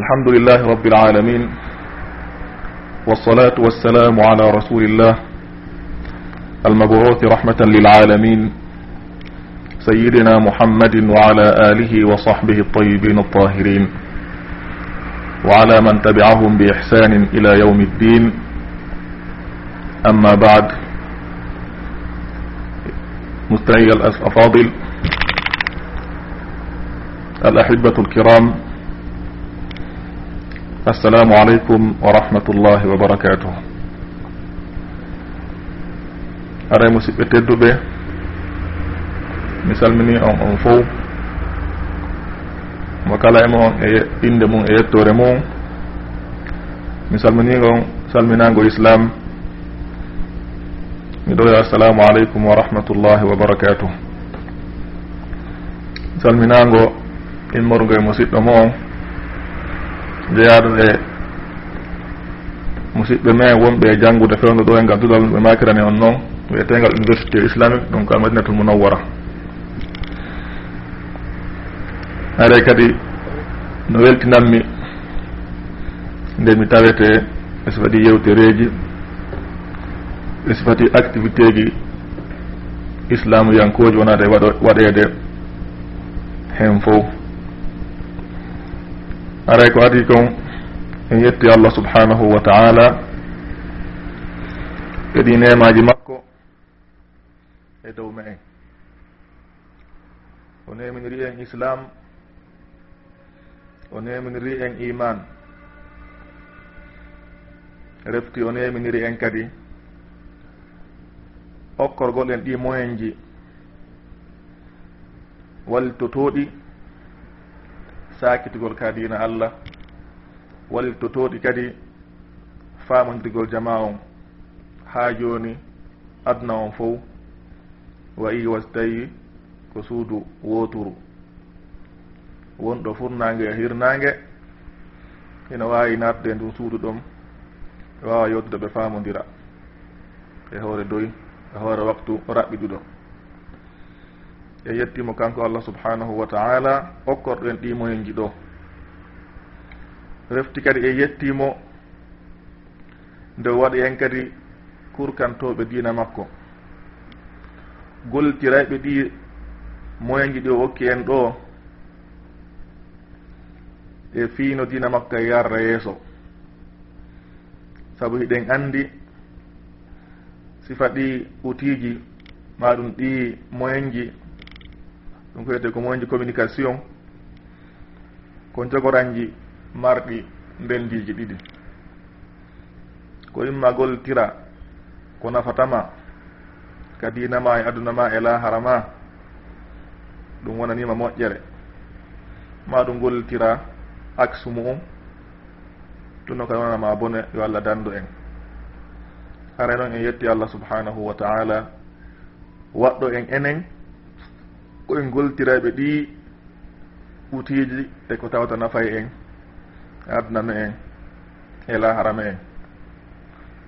الحمد لله رب العالمين والصلاة والسلام على رسول الله المبعوث رحمة للعالمين سيدنا محمد وعلى آله وصحبه الطيبين الطاهرين وعلى من تبعهم بإحسان إلى يوم الدين أما بعد مستعي الأفاضل الأحبة الكرام السلام عليكم ورحمة الله وبركاته أرى مسيبة تدبه misal mini on on fof mo kala emo on e inde mum e yettore mum mi salminigon salminago islam mi ɗo assalamu aleykum wa rahmatullahi wa barakatuh salminago immorgo e musidɗo mo on jeyaɗum e musidɓe men wonɓe e janngude fewndo ɗo e ngal dudal ɓe makirani on noon wiyetegal université islamique donc ko almadinatul munawwara. Aɗa e kadi no weltinanmi nde mi tawete e so waɗi yewtereeji e so fati activité ji islamu yankoji wonade waɗede waɗeede heen fof. aray ko adi kon en yetti allah subhanahu wa taala. Kadi nemaji makko e dow me en o neminiri en islam o neminiri en iman. Refti o neminiri en kadi. Okkorgol en ɗi moyen ji waltotoɗi sakitugol ka dina allah waliltotoɗi kadi famodirgol jama on. Ha joni aduna on fof wayi was tawi ko suudu woturu wonɗo furnage e hirnage ina wawi natde ndun suudu ɗon e wawa yewtude ɓe famodira e hoore doy e hoore waktu raɓɓiɗuɗo e yettimo kanko allah subhanahu wa taala okkorɗo en ɗimoyenji ɗo refti kadi e yettimo nde waɗi hen kadi kurkantoɓe dina makko. Gollitirayɓe ɗi moyenji ɗi o hokki en ɗo e fiino dina makko e yarra yeeso. Sabu hiɗen anndi sifa ɗi outiji ma ɗum ɗi moyenji ɗum ko wiyete ko moyen ji communication ko jogoranji marɗi mbelndiji ɗiɗi. Ko imma goltira ko nafatama ka dinama e aduna ma e lahara ma ɗum wonanima moƴƴere. Ma ɗum gollitira axe mu'um ɗum noon kadi wonanama bone yo allah dandu en. Haray noon en yetti allah subhanahu wa taala waɗɗo en enen koyen goltiraɓe ɗi utiiji e ko tawata nafay en adnano en e laharama en.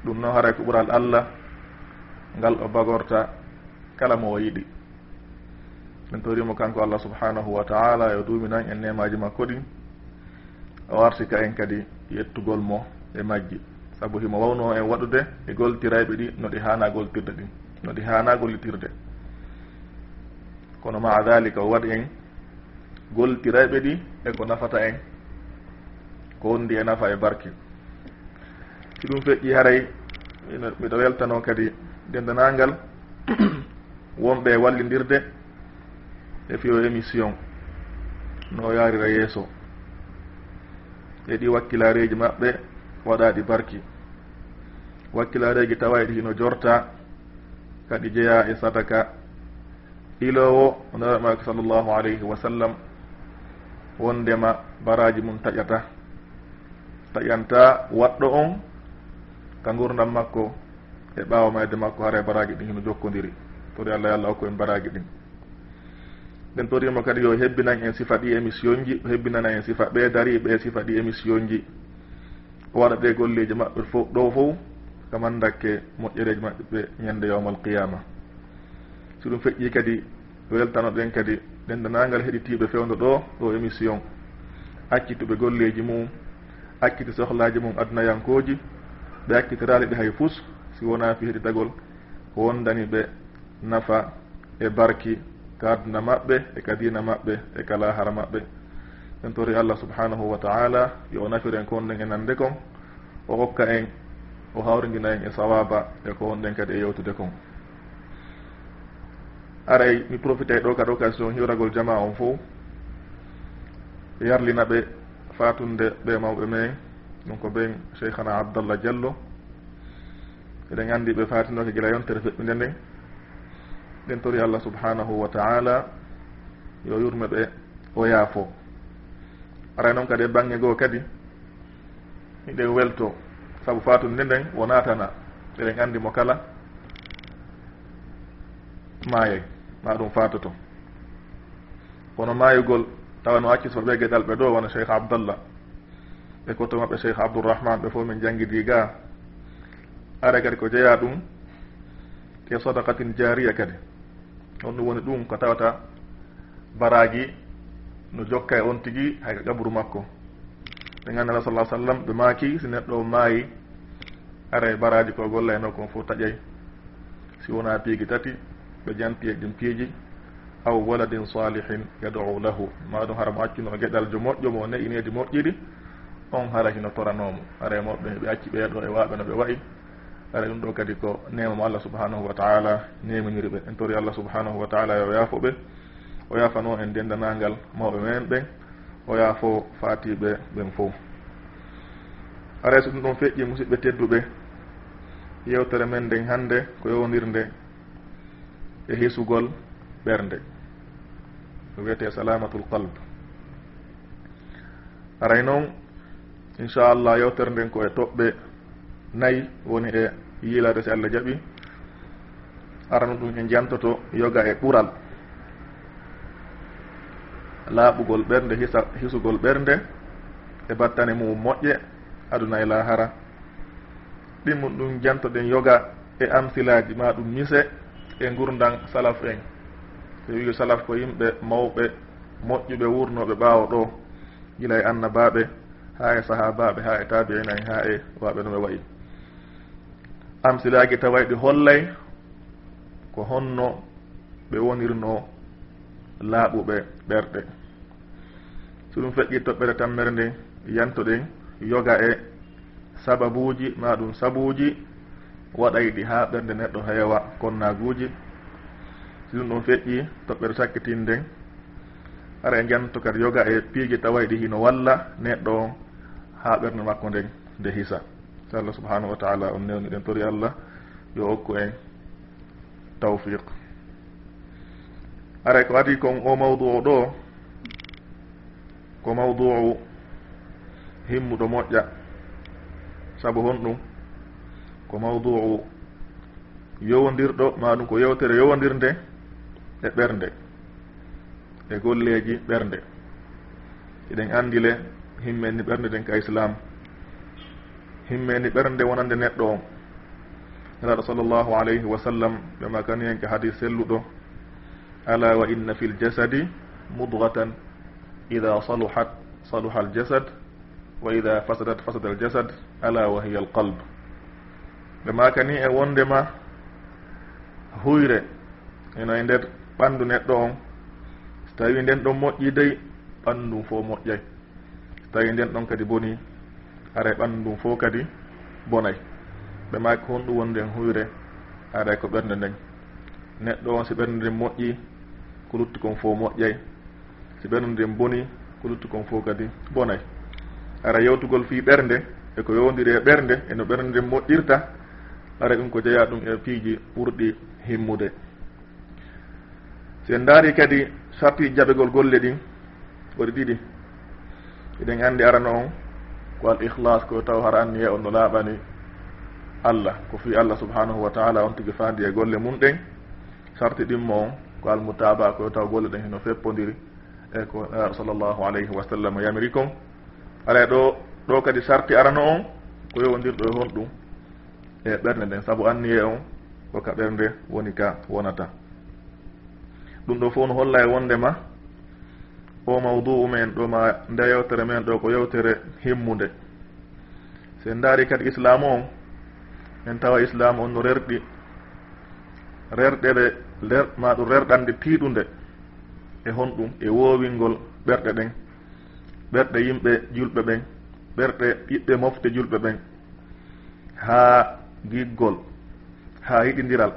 Ɗum noon haray ko ɓural allah ngal o bagorta kala mo o yiɗi. Min torimo kanko allah subhanahu wa taala yo duuminan en nemaji makko ɗin o artika en kadi yettugol mo e majji. Saabu himo wawno en waɗude e goltirayɓe ɗi no ɗi hana goltirde ɗin no ɗi hana gollitirde kono maa dalika o waɗi en goltirayɓe ɗi e ko nafata en ko wondi e nafa e barke. Si ɗum feƴƴi haray miɗo weltano kadi dendanangal wonɓe e wallidirde e fiyo émission. No yarira yeeso. E ɗi wakkilareji maɓɓe waɗaɗi barki wakkilareji tawa eɗi hino jorta kadi jeeya e sadaka. iloowo onoraɓemaaki sallllahu alayhi wa sallam wondema baraji mum taƴata. Taƴanta waɗɗo on ka gurdam makko e ɓawa mayde makko hara e baraji ɗin hino jokkodiri tori allah yo allah hokku en baraji ɗin. Nden torima kadi yo hebbinan en sifa ɗi e émission ji hebbinana en sifa ɓe dari ɓe sifa ɗi e émission ji o waɗa ɗe golleji maɓɓe fo ɗo fof kaman dakke moƴƴereji maɓɓe ɓe ñande yawmal qiyama si ɗum feƴƴi kadi weltano ɗen kadi ɗendanangal heɗitiɓe fewdo ɗo ɗo émission. Accituɓe golleji mum acciti sohlaji mum adunayankoji ɓe accitirali ɓe hay fus si wona fi heɗitagol. Wondani ɓe nafa e barki ka aduna maɓɓe e ka dina maɓɓe e ka lahara maɓɓe. En tori allah subhanahu wa taala yo o nafiren ko wonɗen e nande kon o hokka en o hawriguina en e sawaba e ko wonɗen kadi e yewtude kon. aray mi profité ɗo kad occasion hiwragol jama on fo yarlina ɓe fatunde ɓe mawɓe men ɗum ko ɓen cheikhana abdallah diallo. Eɗen andi ɓe fatinoke gila yontere feɓɓinde nden ɗen tori allah subhanahu wa taala yo yurme ɓe o yaafo. Aray noon kadi e bange goo kadi miɗen welto saabu fatunde nden wonatana eɗen andi mo kala maayoy ma ɗum fatoto kono maayugol tawa no acci so ɓe geɗal ɓe ɗo wona cheikh abdallah. Ɓe koto maɓɓe cheikh abdourahman ɓe fof min janngidi ga ara kadi ko jeeya ɗum ke sadakatin jariya kadi. On ɗum woni ɗum ko tawata baraji no jokka e on tigi hayko gabru makko. Ɓe ganndala sala sallam ɓe maaki si neɗɗo maayi ara e baraji ko golla e nokku on fof taƴay. Si wona piigi tati ɓe jam piye ɗum piyeji aw waladin salihin yadou lahu. Maɗum hara mo accunomo gueɗaljo moƴƴo mo nayinedi moƴƴiri on hara hino toranomo. Ara e moɓɓe ɓe acci ɓeeɗo e waɓe no ɓe wayi ara ɗum ɗo kadi ko nema mo allah subhanahu wa taala neminiri ɓe. En tori allah subhanahu wa taala yo yaafo ɓe o yaafano en dendanagal mawɓe men ɓen o yaafo fatiɓe ɓen fof. Ara e so ɗum ɗon feƴƴi musidɓe tedduɓe yewtere men nden hannde ko yewdirnde e hisugol ɓernde. Ɗo wiyete salamatul qalbe aray noon inchallah yewtere nden ko e toɓɓe nayyi woni e yiilade si allah jaɓi arano ɗum e jantoto yoga e ɓural. Laaɓugol ɓernde hisa hisugol ɓernde e battane mum moƴƴe aduna e lahara ɗimmum ɗum jantoɗen yoga e amsilaji ma ɗum mise e gurdan salaf en. So wi salaf ko yimɓe mawɓe moƴƴuɓe wurnoɓe ɓaawo ɗo gila e annabaɓe ha e sahabaɓe ha e taabi en ha e waɓe no ɓe wayi. Amsilaji taway ɗi hollay ko honno ɓe wonirno laaɓuɓe ɓerɗe. So ɗum feƴƴi toɓɓere tammere nde yantoɗen yoga e sababuji ma ɗum sabuji waɗay ɗi haa ɓernde neɗɗo heewa konnaguji si ɗum ɗum feƴƴi toɓɓere sakkitin nden ara e njanto kadi yoga e piiji taway ɗi hino walla neɗɗo on ha ɓernde makko nden nde hisa. So allah subhanahu wa taala on newni ɗen tori allah yo okku en tawfiq ara e ko adi kon o mawdu o ɗo ko mawdu himmuɗo moƴƴa saabu honɗum ko mawduu yowodirɗo ma ɗum ko yewtere yowodirde e ɓernde e golleji ɓernde. Eɗen anndile himmenni ɓernde ɗen ka islam himmenni ɓernde wonande neɗɗo on. Nelaɗo sallllahu alayhi wa sallam ɓe makani hen ko hadis selluɗo ala wa inna fi l jasadi mudgatan ida saluhat saluha al jasad wa ida fasadat fasada al jasad ala wa hiya al qalbe ndema kani e wondema huyre eno e nder ɓanndu neɗɗo on. So tawi nden ɗon moƴƴi dey ɓanndu ndum fof moƴƴay. So tawi nden ɗon kadi boni ara e ɓanndu ndum fof kadi bonay. Ɓe maki honɗum wonden huyre aray e ko ɓernde nden. Neɗɗo on so ɓernde nden moƴƴi ko lutti kon fof moƴƴay. So ɓernde nden boni ko lutti kon fof kadi bonay. Ara yewtugol fii ɓernde eko yowdiri e ɓernde eno ɓernde nden moƴƴirta ara ɗum ko jeeya ɗum e piiji ɓurɗi himmude. Si en daari kadi sarti jaɓegol golle ɗin ɓori ɗiɗi. Eɗen anndi arano on ko al ihlas ko taw hara anniye on no laaɓani allah ko fi allah subhanahu wa taala on tigi faandi e golle mum ɗen. Sarti ɗimmo on ko almutaba ko taw golle ɗen heno feppodiri e ko naaɗo sallllahu alayhi wa sallam yamiri kon ara ɗo ɗo kadi sarti arano on ko yowondirɗo e honɗum e ɓernde nden. Saabu anniye on koka ɓernde woni ka wonata. Ɗum ɗo fof no holla e wondema o mawdu'u men ɗo ma nde yewtere men ɗo ko yewtere himmude sen daari kadi islamu on en tawa islamu on no rerɗi rerɗere ler ma ɗum rerɗande tiiɗunde e honɗum e woowingol ɓerɗe ɗen. Ɓerɗe yimɓe julɓe ɓen ɓerɗe ɓiɓɓe mofte julɓe ɓen. Haa giggol ha yiɗidiral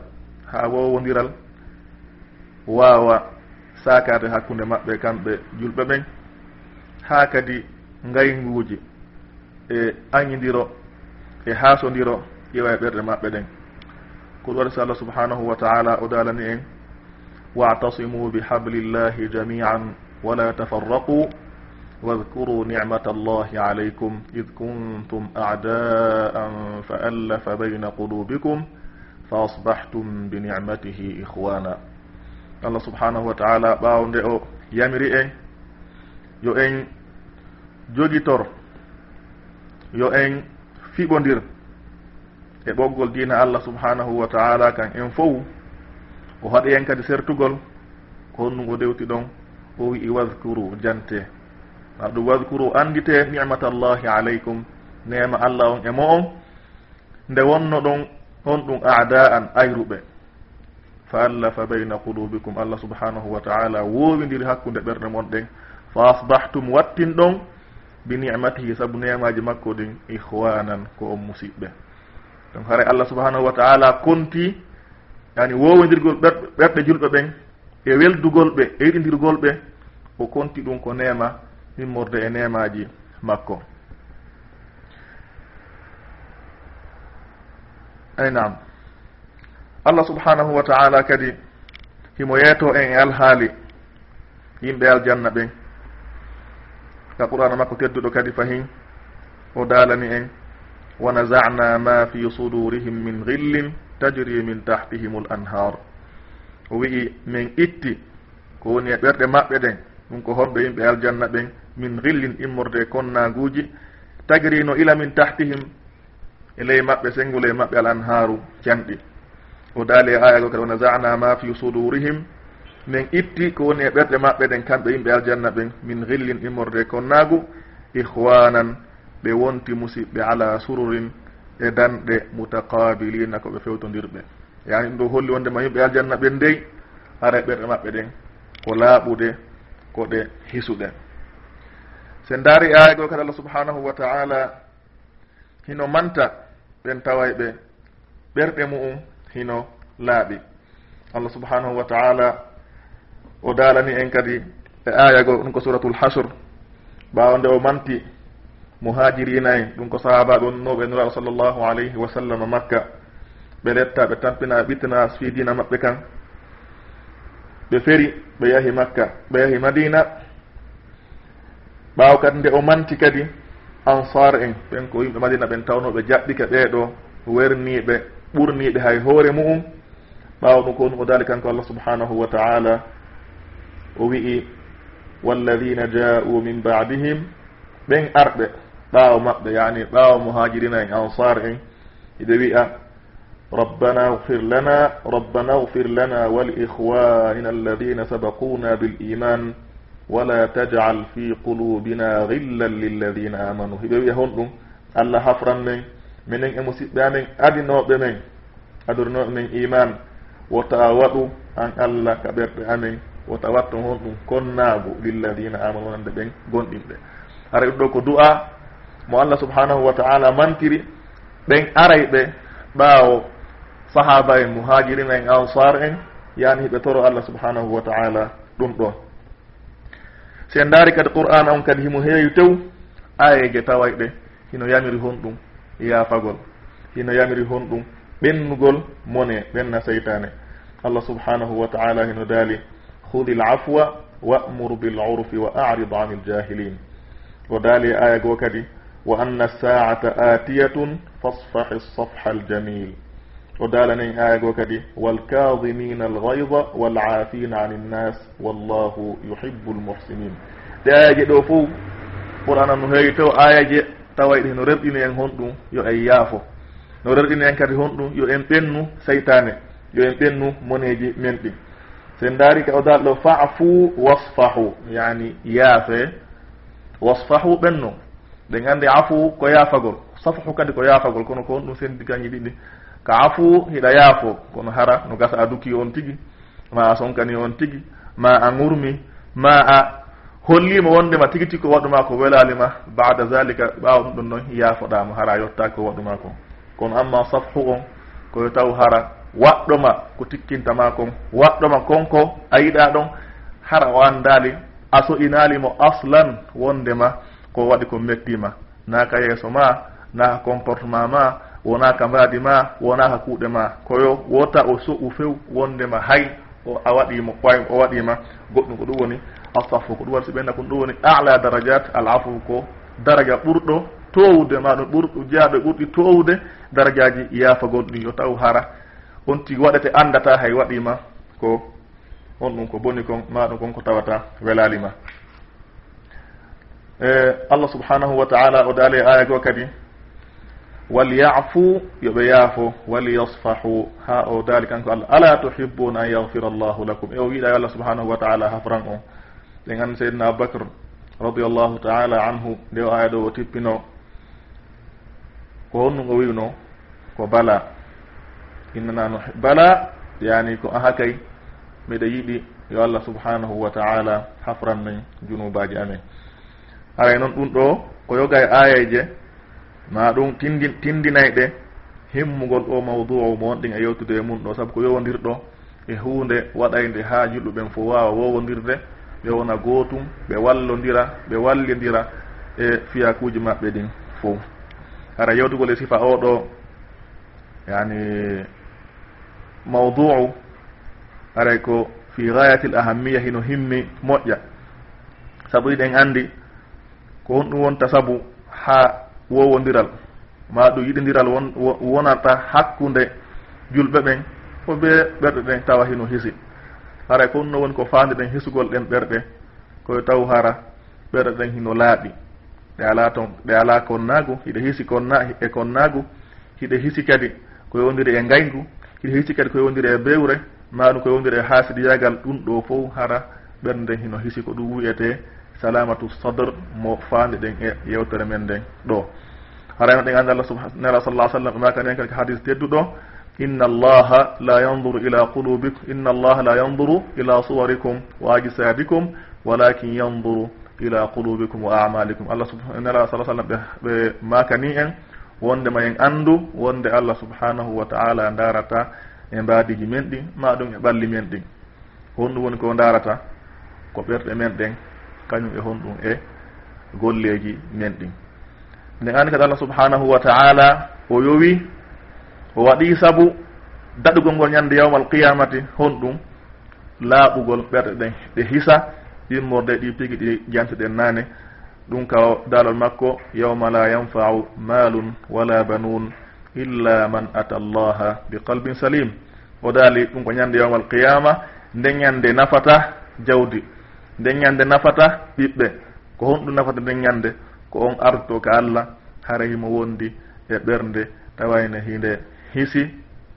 ha wowodiral wawa sakade hakkude maɓɓe kamɓe julɓe ɓen ha kadi ngaynguji e añidiro e haasodiro ƴewa e ɓerɗe maɓɓe ɗen. Ko ɗum waɗi so allah subhanahu wa taala o dalani en watasimu bihablillahi jamian wala tafarraqu. واذكروا نعمة الله عليكم إذ كنتم أعداء فألف بين قلوبكم فأصبحتم بنعمته إخوانا. allah subhanahu wa taala ɓaawo nde o yamiri en yo en jogitor yo en fiɓondir e ɓoggol dina allah subhanahu wa taala kan en fof o haɗi en kadi sertugol ko honnum o dewti ɗon o wi'i wadkuru jante ha ɗum wadcouru andite nicmatallahi aleykum nema allah on e mo on. Nde wonno ɗon on ɗum ada an ayruɓe. Fa allafa bayna qulubikum. Allah subhanahu wa taala wowidiri hakkude ɓerde mon ɗen. Fa asbahtum wattin ɗon bi nicmatihi saabu nemaji makko ɗin ihwanan ko on musiɓɓe. Donc haray allah subhanahu wa taala konti yani wowodirgol ɓerɗe julɓe ɓen e weldugol ɓe e yiɗidirgol ɓe o konti ɗum ko nema himmorde e nemaji makko. Ey nam allah subhanahu wa taala kadi himo yeeto en e alhaali yimɓe aljanna ɓen. Ka qur'ana makko tedduɗo kadi fahin o daalani en wa nazana ma fi sudurihim min gillin tajri min tahtihim l anhar. O wii min itti ko woni e ɓerɗe maɓɓe ɗen. ɗum ko hoɓɓe yimɓe aljanna ɓen min gillin immorde konnaguuji tagrino ila min tahtihim e ley maɓɓe sengule maɓɓe al anharu canɗi o daali e aya go kadi wona zana ma fi sudurihim. Min itti ko woni e ɓerɗe maɓɓe ɗen kamɓe yimɓe aljanna ɓen min gillin immorde konnagu ihwanan ɓe wonti musiɓɓe ala sururin e danɗe mutaqabilina ko ɓe fewtodirɓe. Yani ɗum ɗo holli wondema yimɓe aljanna ɓen ndey ara e ɓerɗe maɓɓe ɗen ko laaɓude ko ɗe hisuɗen. Sen daari aya go kadi allah subhanahu wa taala hino manta ɓen taway ɓe ɓerɗe mu'um hino laaɓi. Allah subhanahu wa taala o daalani en kadi e ayago ɗum ko suratul hasre ɓaawo nde o manti muhajirina en ɗum ko sahaba sahabaɓe onnoɓe nuraɗo sallllahu alayhi wa sallam makka. Ɓe letta ɓe tampina ɓittana fi dina maɓɓe kan. ɓe feri ɓe yahi makka ɓe yahi madina. Ɓaaw kadi nde o manti kadi ansar en ɓen ko yimɓe madina ɓen tawnoɓe jaɓɓika ɓeeɗo werniɓe ɓurniɓe hay hoore mu'um. Ɓaawa ɗum ko ɗum o daali kanko allah subhanahu wa taala o wi'i walladina ja'u min badihim ɓen arɓe ɓaawo maɓɓe yani ɓaawo muhajirina en ansar en iɓe wi'a ربنا اغفر لنا ربنا اغفر لنا ولإخواننا الذين سبقونا بالإيمان ولا تجعل في قلوبنا غلا للذين آمنوا. هبه هون ɗum allah hafran men minen e musidɓe amen adinoɓe men adornoɓe men iman. Wota waɗu an allah ka ɓerɗe amen wota watta hon ɗum konnaago lilladina amanu wonande ɓen gonɗinɓe. Haray ɗum ɗo ko du'a mo allah subhanahu wa taala mantiri ɓen aray ɓe ɓaawo sahaba en muhajirin en ansar en yani hiɓe toro allah subhanahu wa taala ɗum ɗon. Si en daari kadi qur'an on kadi himo heewi tew ayeje tawayɗe hino yamiri hon ɗum yaafagol hino yamiri hon ɗum ɓennugol mone ɓenna seytane allah subhanahu wa taala hino daali hudi l afwa wa'mur bil urfi wa arid an il jahilin o daali e aya goo kadi wa anna saata atiyatun fasfahi safha aljamil o daalanen aya goo kadi walkadimina algayda walafina an innas wallahu yuhibu lmuhsinin ɗe ayaje ɗo fof qur'ana no heewi taw ayaje tawa ɗi no rerɗini en hon ɗum yo en yaafo. No rerɗini en kadi hon ɗum yo en ɓennu seytane yo en ɓennu moneji men ɗi sen daari ka o daal ɗo fafu wasfahu yani yaafe. Wasfahu ɓenno ɗen gandi afu ko yaafagol. Safhu kadi ko yaafagol kono ko hon ɗum sendigaji ɗiɗi ka afu hiɗa yaafo kono hara no gasa a duki on tigi ma a sonkani on tigi ma a gurmi ma a hollima wondema tigi tigi ko waɗuma ko welalima bada zalika ɓawa ɗum ɗon noon yaafoɗamo hara yettaki ko waɗuma ko kono amma safhu on koyo taw hara waɗɗoma ko tikkintama kon waɗɗoma konko a yiɗa ɗon hara o andali a so'inalimo aslan wondema ko waɗi ko mettima naka yeeso ma naka comportement ma wonaka mbaadi ma wonaka kuuɗe ma koyo wota o so'u few wondema hay o a waɗimo ɓay o waɗima goɗɗum ko ɗum woni asafu ko ɗum waɗi si ɓenna kon ɗum woni ala daradiat al afu ko daraja ɓurɗo towude ma ɗum ɓurɗo jaaɗo e ɓurɗi towude darajaji yaafa goɗɗi yo taw hara on tigi waɗete andata hay waɗima ko on ɗum ko boni kon maɗum kon ko tawata welalima e allah subhanahu wa taala o daali e aya goo kadi walyafu yoɓe yaafo walyasfahu. Ha o dali kanko allah. Ala tuhibuna an yahfira allahu lakum? E o yiiɗa allah subhanahu wa taala hafran o. Ɓe gandi seydna aboubacre radiallahu taala anhu nde o aya ɗo o tippino ko honnugo wiwno ko bala. Innana no bala yani ko aha kay miɗa yiɗi yo allah subhanahu wa taala hafran men junubaji amen aray noon ɗum ɗo ko yoga e ayaje ma ɗum tindi tindinayɓe himmugol o mawdu mo wonɗin e yewtude e mum ɗo. Saabu ko yowodirɗo e hunde waɗaynde ha julɗuɓen fo wawa wowodirde. Ɓe wona gootum ɓe wallodira ɓe wallidira e fiyakuji maɓɓe ɗin fo. Hara yewtugol e sifa oɗo yani mawduu aray e ko fi gayati l ahammiya hino himmi moƴƴa. Saabu iɗen andi ko honɗum wonta saabu ha wowodiral ma ɗum yiɗidiral won wonata hakkude julɓe ɓen fo be ɓerɗe ɗen tawa hino hisi. Haray ko e ɗumno woni ko fandi ɗen hisugol ɗen ɓerɗe koye taw hara ɓerɗe ɗen hino laaɓi. Ɗe ala ton ɗe ala konnagu hiɗe hisi konna e konnagu hiɗe hisi kadi ko yowdiri e ngayngu hiɗe hisi kadi ko yowdiri e bewre maɗum ko yowdiri e haasidiyagal ɗum ɗo fof hara ɓerɗe ɓernde hino hisi ko ɗum wiyete salamatu sadre mo fande ɗen e yewtere men nden ɗo. Harayno ɗen andi allah nera sallah sallam ɓe maka kadi ko hadis tedduɗo inna allaha la yanduru ila qulubikum inna allaha la yanduru ila suwarikum wa ajsadikum walakin yanduru ila qulubikum wa amalikum allah subnala sa sallam ɓe makani en wondema en andu wonde allah subhanahu wa taala darata e mbadiji men ɗin ma ɗum e ɓalli men ɗin. Honɗum woni ko darata ko ɓerɗe men ɗen. kañum e honɗum e golleji men ɗin. Nde ani kadi allah subhanahu wa taala o yowi o waɗi saabu daɗugol ngol ñande yawmal qiyamati honɗum laaɓugol ɓerɗe ɗen ɗe hisa ɗimmorde ɗi pigi ɗi janteɗen naane ɗum ka dalol makko yawma la yanfau malun wala banun illa man ata allaha bi qalbin salim. O daali ɗum ko ñande yawmal qiyama nde ñande nafata jawdi. nden ñande nafata ɓiɓɓe. Ko honɗum nafata nden ñande ko on arto ka allah hara himo wondi e ɓernde tawayne hinde hisi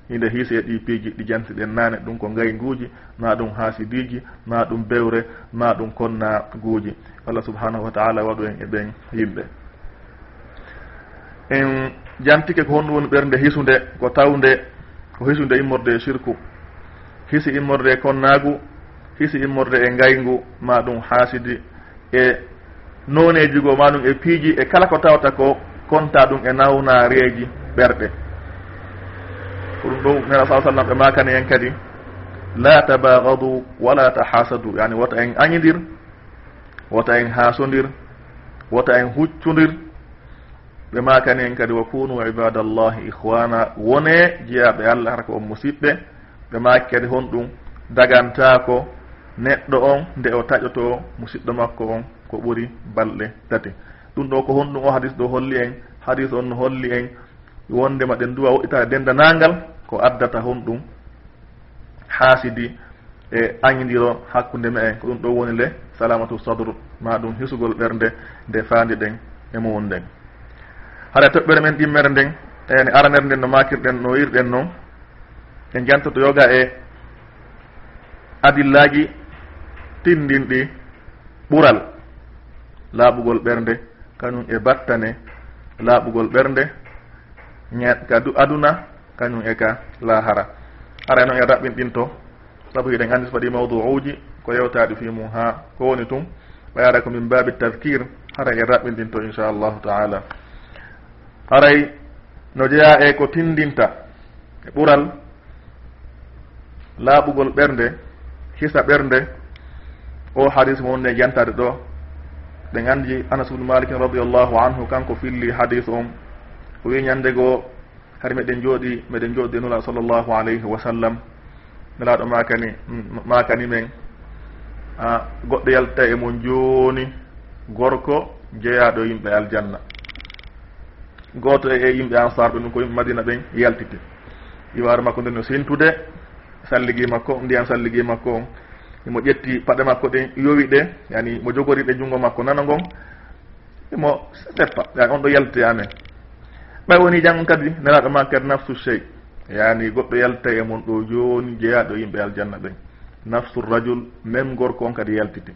hinde hiisi e ɗi piiji ɗi jantiɗen naane ɗum ko ngay nguuji ma ɗum haasidiji ma ɗum bewre ma ɗum konna guuji. Allah subhanahu wa taala waɗu en e ɓen yimɓe. En jantike ko honɗum woni ɓernde hisunde ko tawnde ko hisunde immorde e sirku hisi immorde e konnaagu hisi immorde e ngayngu ma ɗum haasidi e noneji goo ma ɗum e piiji e kala ko tawata ko konta ɗum e nawnareeji ɓerɗe. Ko ɗum ɗo nena sa sallam ɓe makani en kadi la tabagadu wala tahasadu yani wota en añidir wota en haasodir wota en huccudir ɓe makani en kadi wa kunu ibadallahi ihwana wone jeyaɓe allah hara ko on musiɓɓe. Ɓe maki kadi honɗum dagantako neɗɗo on nde o taƴoto musidɗo makko on ko ɓuri balɗe tati. Ɗum ɗo ko honɗum o hadis ɗo holli en hadis on no holli en. Wondema ɗen duwa woɗɗitade dendanagal ko addata honɗum haasidi e añidiro hakkude me en ko ɗum ɗo woni le salamatu sadre ma ɗum hisugol ɓernde nde faandi ɗen e mumum nden haɗa toɓɓere men ɗimmere nden eyni aranere nden no makirɗen no wirɗen noon en jantoto yoga e adillaji tindinɗi ɓural laaɓugol ɓernde kañum e battane laaɓugol ɓernde ka aduna kañum e ka lahara ara noon en raɓɓinɗinto saabu hiɗen anndi so waɗi mawdou uji ko yewtaɗi fi mum ha ko woni tum ɓayara ko min baabi tadkir hara en raɓɓinɗinto inchallahu taala. Haray no jeeya e ko tindinta e ɓural laaɓugol ɓernde hisa ɓernde o hadis mo wonde jantade ɗo. Ɓe gandi anas ubnu malikin radiallahu anhu kanko filli hadis on um. o wi ñande goo hari meɗen jooɗi meɗen jooɗde nula sallllahu alayhi wa sallam. Nelaɗo makani makani mm, men. A goɗɗo yalta e mon jooni gorko jeeyaɗo yimɓe aljanna. Gooto e yimɓe ansar ɓe ɗum ko yimɓe madina ɓen yaltite. Iwaru makko nden no sentude salligui makko ndiyan salligui makko on imo ƴetti paɗe makko ɗen yowi ɗe yani mo jogori ɗe junngo makko nana ngon imo seppa yani on ɗo yaltoy amen. Ɓay woni jan kadi nelaɗo ma kadi nafsu chey yani goɗɗo yalta e mon ɗo joni jeeyaɗo yimɓe aljanna ɓen. Nafsu rajul même gorko on kadi yaltiti.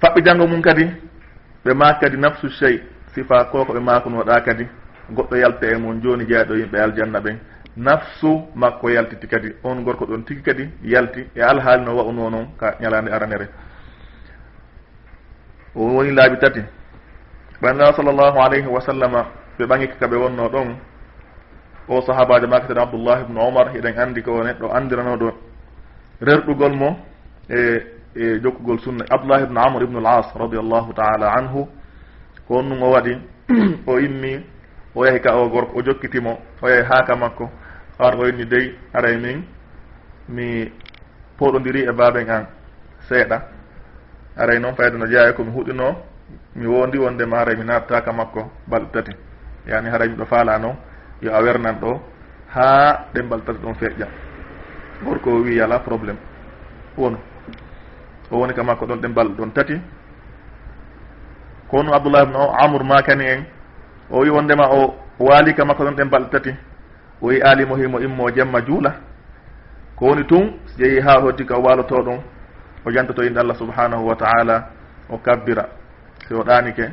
Faɓɓi janngo mum kadi ɓe maak kadi nafsu chey sifa koko ɓe makunoɗa kadi goɗɗo yalta e mon joni jeeyaɗo yimɓe aljanna ɓen. nafsu makko yaltiti kadi on gorko ɗon tigi kadi yalti e alhaali no wa'uno noon ka ñalande aranere. O woni laabi tati ɓannda sallllahu alayhi wa sallama ɓe ɓaŋiki kaɓe wonno ɗon o sahabajo mako tan abdoullah ibnu omar eɗen andi ko neɗɗo andiranoɗo rerɗugol mo e e jokkugol sunna. Abdoullah ibnu amr ibnu al as radiallahu taala anhu ko on nun o waɗi o immi o yahi ka o gorko o jokkitimo o yahi haaka makko warat o yinni dey aray min mi poɗodiri e baaben an seeɗa. Aray noon fayde no jeeya komi huɗino mi wondi wondema aray mi nattaka makko balɗe tati. Yani haray miɗo faala noon yo a wernan ɗo ha ɗen balɗe tati ɗon feƴƴa gorko o wi ala probléme wonu. O woni ka makko ɗon ɗen balɗe ɗon tati. Kono abdoullah ibne amour makani en o wi wondema o waalika makko ɗon ɗen balɗe tati o wi aalimo himo immo jemma juula. Ko woni tun so yeehi ha hoddi ka o waaloto ɗum o jantoto inde allah subhanahu wa taala o kabbira. Si o ɗanike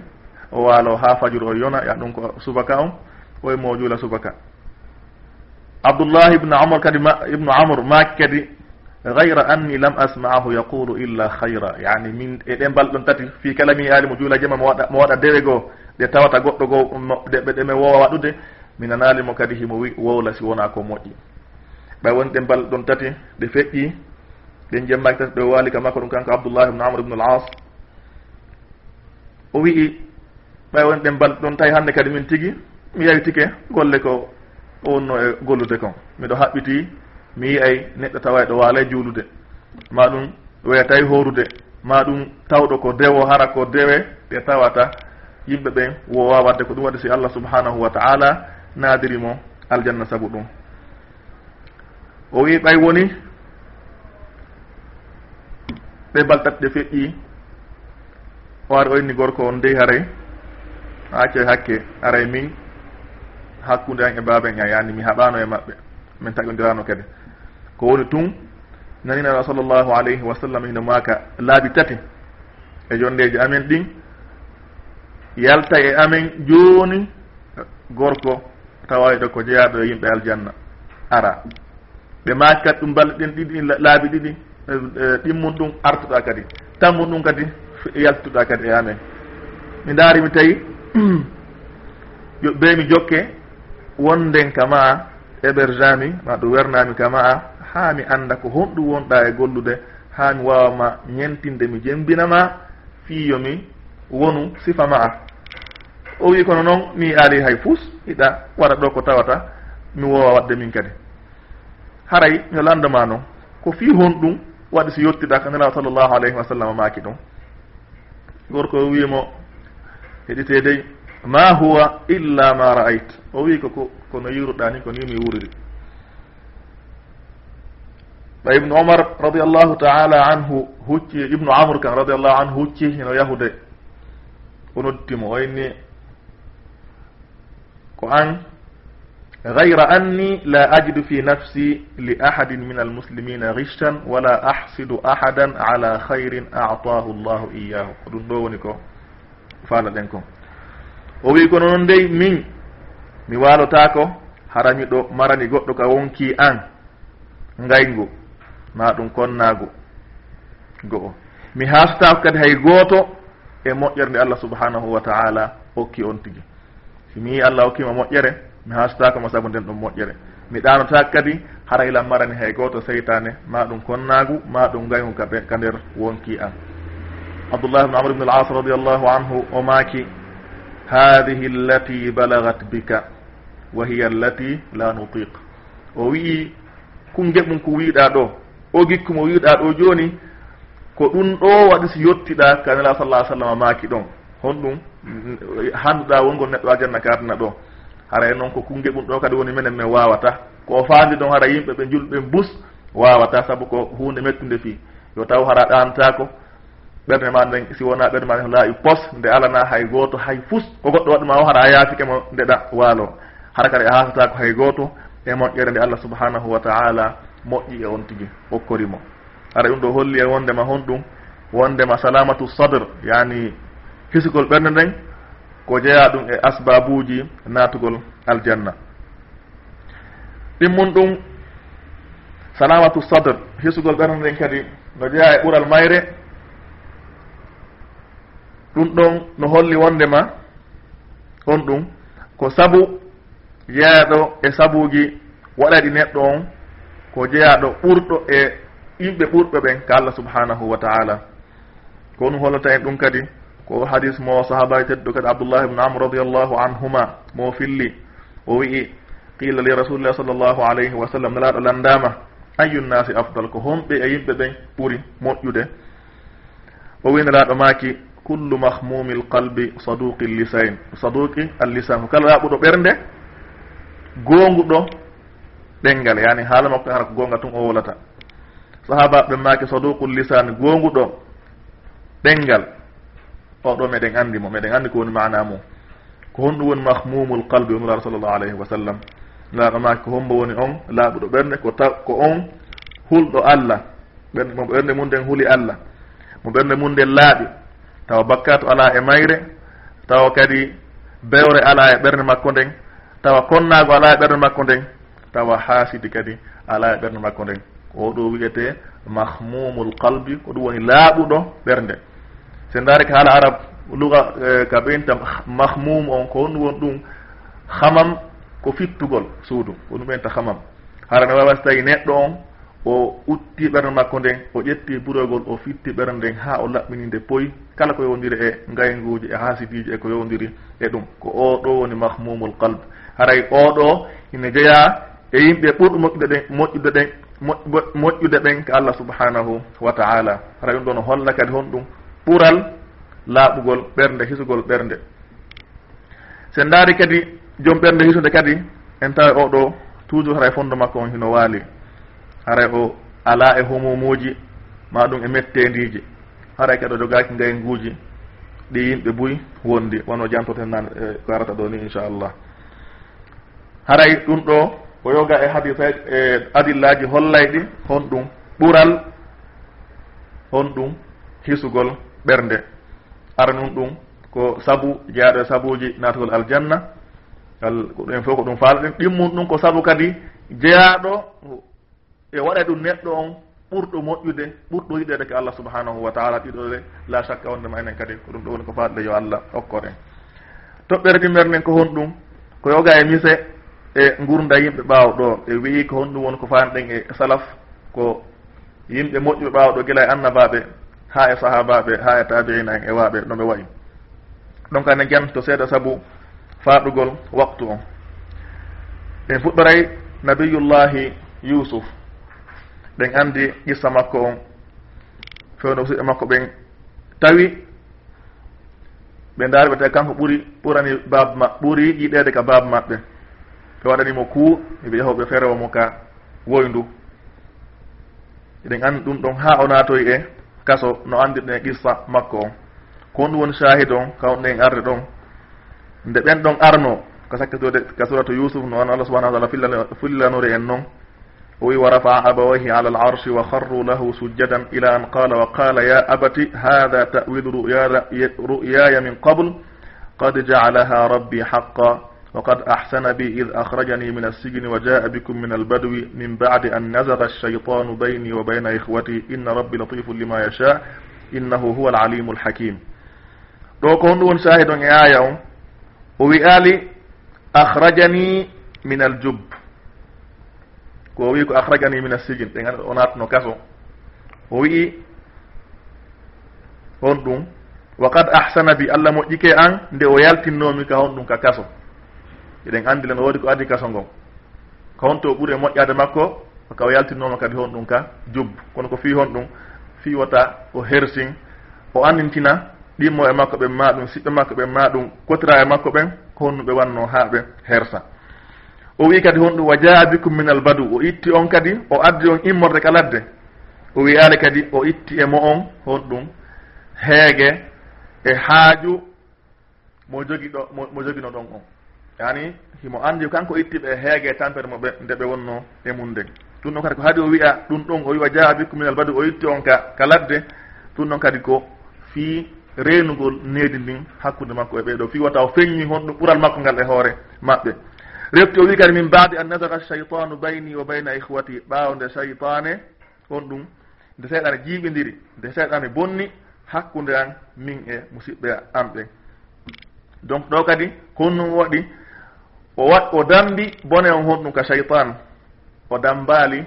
o waalo ha fajuru o yona ya ɗum ko subaka on o immo juula subaka. Abdoullah ibne amr kadi ibnu amr maki kadi gayra anni lam asmaahu yaqulu illa hayra yani min e ɗen balɗon tati fi kala mi yaali mo juula jema mo waɗa mo waɗa dewe goo ɗe tawata goɗɗo goo ɗeɓe ɗe mi wowa waɗude mi nanalimo kadi himo wi wowla si wona ko moƴƴi. Ɓay woni ɗe mbal ɗon tati ɗe feƴƴi ɗen jemmaki tati ɗo waali ka makko ɗum kanko abdoullah ibne amr ibne al as o wii ɓay woni ɗe mbal ɗon tawi hannde kadi min tigi mi yawtike golle ko o wonno e gollude kon. Miɗo haɓɓiti mi yiyay neɗɗo tawa ɗo waala e juulude. Ma ɗum weya tawi horude ma ɗum tawɗo ko dewo hara ko dewe ɗe tawata yimɓe ɓe wo wawadde ko ɗum waɗi si allah subhanahu wa taala naadirimo aljanna sabu ɗum. O wi ɓay woni ɓe baltat ɗe feƴƴi o ari o inni gorko on dey haray ha coy hakke aray min hakkude an e baben a yani mi haɓano e maɓɓe min taƴodirano kadi. Ko woni tun naninaɗo sallllahu alayhi wa sallam hino maka laabi tati e jondeji amen ɗin yalta e amen jooni gorko tawayɗo ko jeyaɗo e yimɓe aljanna. Ara ɓe maaki kadi ɗum balɗe ɗen ɗiɗi laabi ɗiɗi e, e, ɗimmum ɗum artuɗa kadi. Tammum ɗum kadi yaltuɗa kadi e amen. Mi daarimi tawi ɓe mi jokke wonden kama a hébergemi ma ɗum wernami kama a haa mi anda ko honɗum wonɗa e gollude ha mi wawama ñentinde mi jembinama fiyomi wonu sifa ma. a o wi kono noon mi aali hay fuus hiɗa wara ɗo ko tawata mi wowa wadde min kadi. Haray mi landema noon ko fi hon ɗum waɗi so yettiɗa ko nelaw sallllahu alayhi wa sallam maaki ɗum. Gorko o wiimo heɗite dey ma huwa illa ma ra'ayt. O wi koko kono yiruɗa ni ko ni mi wuriri ɓa ibnu omar radiallahu taala anhu hucci ibnu amr kan radiallahu anhu hucci hino yahude. O noddimo o inni ko an gayra anni la ajidu fi nafsi li ahadin min almuslimina richtan wala ahsidu ahadan ala hayrin atahu llahu iyahu ko ɗum ɗo woni ko faala ɗen ko o wi kono noon dey min mi walotako harami ɗo marani goɗɗo ka wonki an ngayngu ma ɗum konnago go'o. Mi haftako kadi hay gooto e moƴƴere nde allah subhanahu wa taala hokki on tigi. somi yi allah hokkima moƴƴere mi hastakoma saabu nden ɗum moƴƴere. Mi ɗanota kadi hara lan marani hay goto seytane ma ɗum konnagu ma ɗum gaygu ka nder wonki an abdoullah bne amr ibne al as radiallahu anhu o maaki hadihi allati balagat bika wa hiya allati la nutiq o wii kungeɓum ko wiiɗa ɗo o gikku mo wiiɗa ɗo joni ko ɗum ɗo waɗi so yettiɗa kanela sallah sallam maaki ɗon. Honɗum Mhm. handuɗa wongol neɗɗo ajanna kaatana ɗo. Haray noon ko kunge ɗum ɗo kadi woni minen min wawata ko fandi ɗon hara yimɓe ɓe julɓe bus wawata saabu ko hunde mettude fi yo taw hara ɗantako ɓerde ma nden si wona ɓerde ma laawi pos nde alana hay goto hay fus ko goɗɗo waɗuma o hara a yaafikemo ndeɗa waalo hara kadi a hasatako hay goto e moƴƴere nde allah subahanahu wa taala moƴƴi e on tigui hokkorimo ara ɗum ɗo holli e wondema honɗum wondema salamatu sadre yani hisugol ɓernde nden ko jeeya ɗum e asbabuji natugol aljanna. Ɗimmum ɗum salamatu sadre hisugol ɓernde nden kadi no jeeya e ɓural mayre ɗum ɗon no holli wondema on ɗum ko sabu jeeyaɗo e sabuji waɗaɗi neɗɗo on ko jeeyaɗo ɓurɗo e yimɓe ɓurɓe ɓen ka allah subhanahu wa taala. Ko ɗum hollata en ɗum kadi ko hadis mo sahabaji tedɗo kadi abdoullah ibne amr radiallahu anhuma mo filli o wi'i qila li rasulillah sall llahu alayhi wa sallam nelaɗo landama ayu nnasi afdal? Ko homɓe e yimɓe ɓen ɓuuri moƴƴude. O wi nelaɗo maki kullu mahmumi lqalbi saduqi llisain saduqi allisan ko kala laaɓuɗo ɓernde gonguɗo ɗengal yani haala makko e hara ko gonga tun o wolata. Sahaba ɓe maki saduqu lisan gonguɗo ɗengal oɗo meɗen anndi mo meɗen anndi ko woni mana mum ko honɗum woni mahmumul qalbi o nulaaɗo sallllahu alayhi wa sallam. Nulaɗo maki ko hombo woni on laaɓuɗo ɓernde ko ta ko on hulɗo allah. Ɓernde mo ɓernde mum nden huuli allah. Mo ɓernde mum nden laaɓi. Tawa bakkatu ala e mayre tawa kadi bewre ala e ɓernde makko nden tawa konnago ala e ɓernde makko nden tawa haasidi kadi ala e ɓernde makko nden. Oɗo wiyete mahmumul qalbi ko ɗum woni laaɓuɗo ɓernde. sen ndaari ko haala arab luga e, ka ɓeynta mahmum on ko honɗum won ɗum hamam ko fittugol suudu ko ɗum ɓeynta hamam. Hara ne wawa so tawi neɗɗo on o utti ɓernde makko nden o ƴetti buroygol o fitti ɓernde nden ha o laɓɓini nde poyi. Kala ko yowdiri e ngaynguji e hasidiji e ko yowdiri e ɗum. Ko oɗo woni mahmumul qalbe haray oɗo ine jeeya e yimɓe ɓurɗo moƴƴude ɗen moƴƴude ɗen moƴƴude ɓen ko allah subhanahu wa taala. Haray ɗum ɗo no holla kadi hon ɗum ɓural laaɓugol ɓernde hisugol ɓernde. Sen ndaari kadi joom ɓernde hisude kadi en tawi oɗo toujours haray fondo makko on hino waali. Haray o ala e homumuji ma ɗum e mettendiji haray kadi o jogaki ngay ɗi yimɓe buy wondi. Wono jantoten nan e ko arata ɗo ni inchallah. Haray ɗum ɗo o yoga e haditaji e adillaji hollayɗi hon ɗum ɓural hon ɗum hisugol ɓernde. Ara nun ɗum ko sabu jeyaɗo e sabuji natugol aljanna. Al ko ɗumen fof ko ɗum faala ɗen ɗimmum ɗum ko sabu kadi jeyaɗo e waɗa ɗum neɗɗo on ɓurɗo moƴƴude ɓurɗo yiɗede ko allah subhanahu wa taala ɗiɗo ɗe la chakka wondema enen kadi ko ɗum ɗo woni ko faatɗe yo allah hokkoɗen toɓɓere ɗimmer nden ko hon ɗum ko yoga e mise e gurda yimɓe ɓaaw ɗo. E wii ko honɗum woni ko fanɗen e salaf ko yimɓe moƴƴuɓe ɓaawɗo gila e annabaɓe ha e sahabaɓe ha e tabiina en e waɓe no ɓe wayi. Donc ane jan to seeɗa saabu faɗugol waktu on. Ɗen fuɗɗoray nabiyullahi yusuf. Ɗen andi qissa makko on. Fewno usiɓe makko ɓen tawi ɓe daari ɓe tawi kanko ɓuri ɓurani bab ma ɓuri yiɗede ka bab maɓɓe. Ɓe waɗanimo kuu eɓe yahoɓe ferewo mo ka woyndu. Eɗen andi ɗum ɗon ha o naatoy e kaso no andirɗen qissa makko on. Ko honɗum woni shahid on kawɗen arde ɗon. Nde ɓen ɗon arno ko sakkitode ka suratu yusuf no an allah subahana wa taala fillanori en noon o wi wa rafa'a abawayhi ala al arshi wa harru lahu sujjadan ila an qala wa qala ya abati hada tawilu ruyaya min qabl. Qad jaalaha rabbi haqa وقد أحسن بي إذ أخرجني من السجن وجاء بكم من البدو من بعد أن نزغ الشيطان بيني وبين إخوتي. إن ربي لطيف لما يشاء. إنه هو العليم الحكيم. ɗo ko honɗum woni sahid on e aya on. o wiyali ahrajani min aljub ko wi ko ahrajani min assijin. Ɗe ganda o natno kaso. O wii on ɗum wa qad ahsana bi allah moƴƴike an nde o yaltinnomi ka honɗum ka kaso. eɗen anndi len o woodi ko addi kaso ngon. Ko honto ɓuri e moƴƴade makko ka o yaltinnooma kadi hon ɗum ka jubbu kono ko fi hon ɗum fiwata o hersin o anndintina ɗimmo e makko ɓen ma ɗum siɓɓe makko ɓen ma ɗum kotira e makko ɓen ko honɗum ɓe wanno ha ɓe hersa. O wi kadi hon ɗum wa jaa bikum min al badu o itti on kadi o addi on immorde ka ladde. O wiyaani kadi o itti e mo on hon ɗum heege e haaju mo jogi ɗo mo jogino ɗon on. yani himo andi kanko ittiɓe heege tampere moɓe nde ɓe wonno e mum nden ɗum ɗon kadi ko haadi o wiya ɗum ɗon o wiwa jaa bikku minal badu o itti on ka ka ladde. Ɗum ɗon kadi ko fii reenugol needi ndin hakkude makko e ɓeeɗo fii wata o feññi hon ɗum ɓural makko ngal e hoore maɓɓe. Refti o wi kadi min mbaadi an nadara cheytanu bayni wa bayna ihwati ɓaawo nde cheytane on ɗum nde seyɗane jiiɓidiri nde seyɗane bonni hakkude an min e musidɓe an ɓen donc ɗo kadi honnum waɗi o wat o dambi bone on honɗum ka cheytan o dambali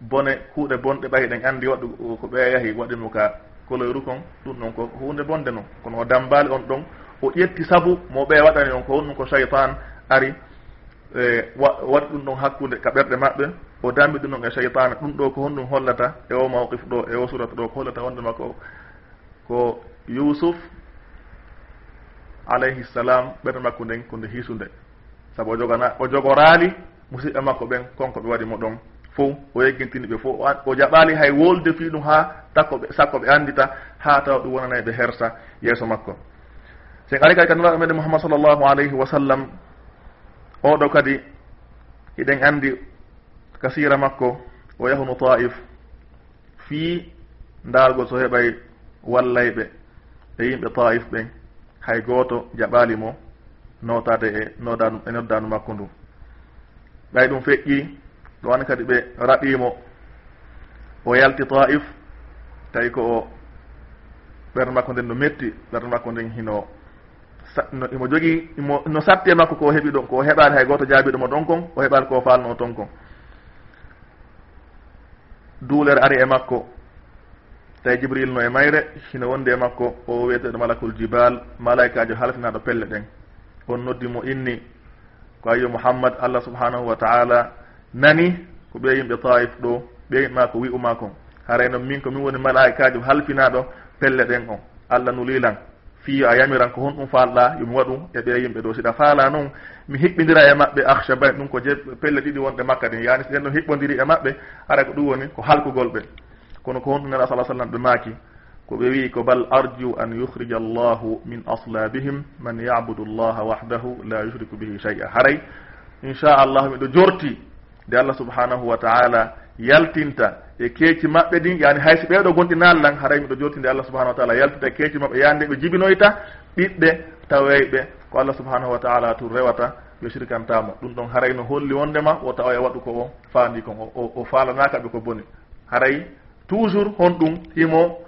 bone kuuɗe bonɗe ɓayi ɗen andi waɗu ko ɓeya yahi waɗimo ka koloyru kon. Ɗum ɗon ko hunde bonde noon kono o dambali on ɗon o ƴetti saabu mo ɓeya waɗani on ko honɗum ko cheytan ari e waɗi ɗum ɗon hakkude ka ɓerɗe maɓɓe. O dambi ɗum ɗon e cheytana ɗum ɗo ko honɗum hollata e o mawqif ɗo e o surata ɗo ko hollata wonde makko ko yusuf alayhi salam ɓerɗe makko nden ko nde hiisunde. saabu o jogana o jogoraali musidɓe makko ɓen konko ɓe waɗi mo ɗon fof o yeggintini ɓe fof o jaɓaali hay wolde fii ɗum ha takkoɓe sakko ɓe anndita ha tawa ɗum wonanayi ɓe hersa yeeso makko. Sen ari kadi ka meɗen e mouhammad sallllahu alayhi wa sallam oɗo kadi hiɗen anndi kasira makko o yahunu taif fii ndaalgol so heɓay wallayɓe e yimɓe taif ɓen hay gooto jaɓaali mo notade e noda e noddanu makko ndu. Ɓay ɗum feƴƴi ɗo wan kadi ɓe raɓimo o yalti taif tawi ko o ɓerde makko nden no metti ɓerde makko nden hino imo jogii imo no satti e makko ko heɓi ɗon ko heɓani hay goto jaabiɗomo ɗon kon o heɓani ko falno o ton kon duulere ari e makko tawi jibril no e mayre hino wonde e makko o wiyeteɗo malakul jibal malaikajo halfinaɗo pelle ɗen. on noddi mo inni ko ayyo mouhammad allah subhanahu wa taala nani ko ɓe yimɓe taif ɗo ɓe yimɓema ko wi'uma kon. Haray e noon min ko min woni malaikaji halfinaɗo pelle ɗen on. Allah nulilan fiyo a yamiran ko honɗum falɗa yomi waɗu e ɓe yimɓe ɗo. Siɗa faala noon mi hiɓɓidira e maɓɓe ahchabay ɗum ko je pelle ɗiɗi wonɗe makka ɗin. Yani so ɗen ɗon hiɓɓodiri e maɓɓe hara ko ɗum woni ko halkugol ɓe. Kono ko honɗum nela sa sallam ɓe maaki. ko ɓe wi ko bal arju an yukhrija allahu min aslabihim man yabudu llaha wahdahu la yushriku bihi chey a haray inchallahu miɗo jorti de allah subhanahu wa taala yaltinta e keeci maɓɓe ɗin yani haysi ɓeeɗo gonɗi nallan haray miɗo jorti nde allah subahanahu wa taala yaltinta e keeci maɓɓe yande ɓe jibinoyta ɓiɓɓe taweyɓe ko allah subhanahu wa taala tun rewata ɓe sirkantama ɗum ɗon haray no holli wondema o tawa e waɗu ko o faandi kon o falanakaɓe ko boni. Haray toujours honɗum himo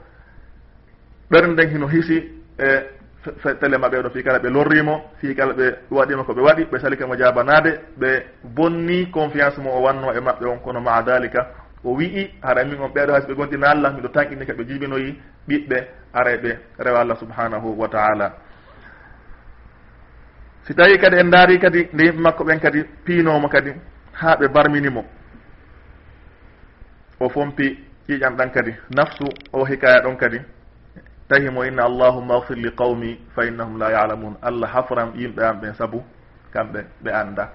ɓerɗe nden hino hisi e tele telema ɓeɗo fi kala ɓe lorrimo fi kala ɓe waɗima ko ɓe waɗi ɓe salika mo jabanade ɓe bonni confiance mo o wanno e maɓɓe on kono ma dalika o wii hara min on ɓeeɗo hayso ɓe gonɗina allah miɗo tanqini ka ɓe jibinoyi ɓiɓɓe areɓe rewa allah subhanahu wa taala. Si tawi kadi en daari kadi nde yimɓe makko ɓen kadi piinomo kadi ha ɓe barminimo. O fompi ƴiƴam ɗan kadi naftu o hikaya ɗon kadi tahimo inna allahuma agfir li qawmi fa innahum la yalamun. Allah hafram yimɓe am ɓen saabu kamɓe ɓe anda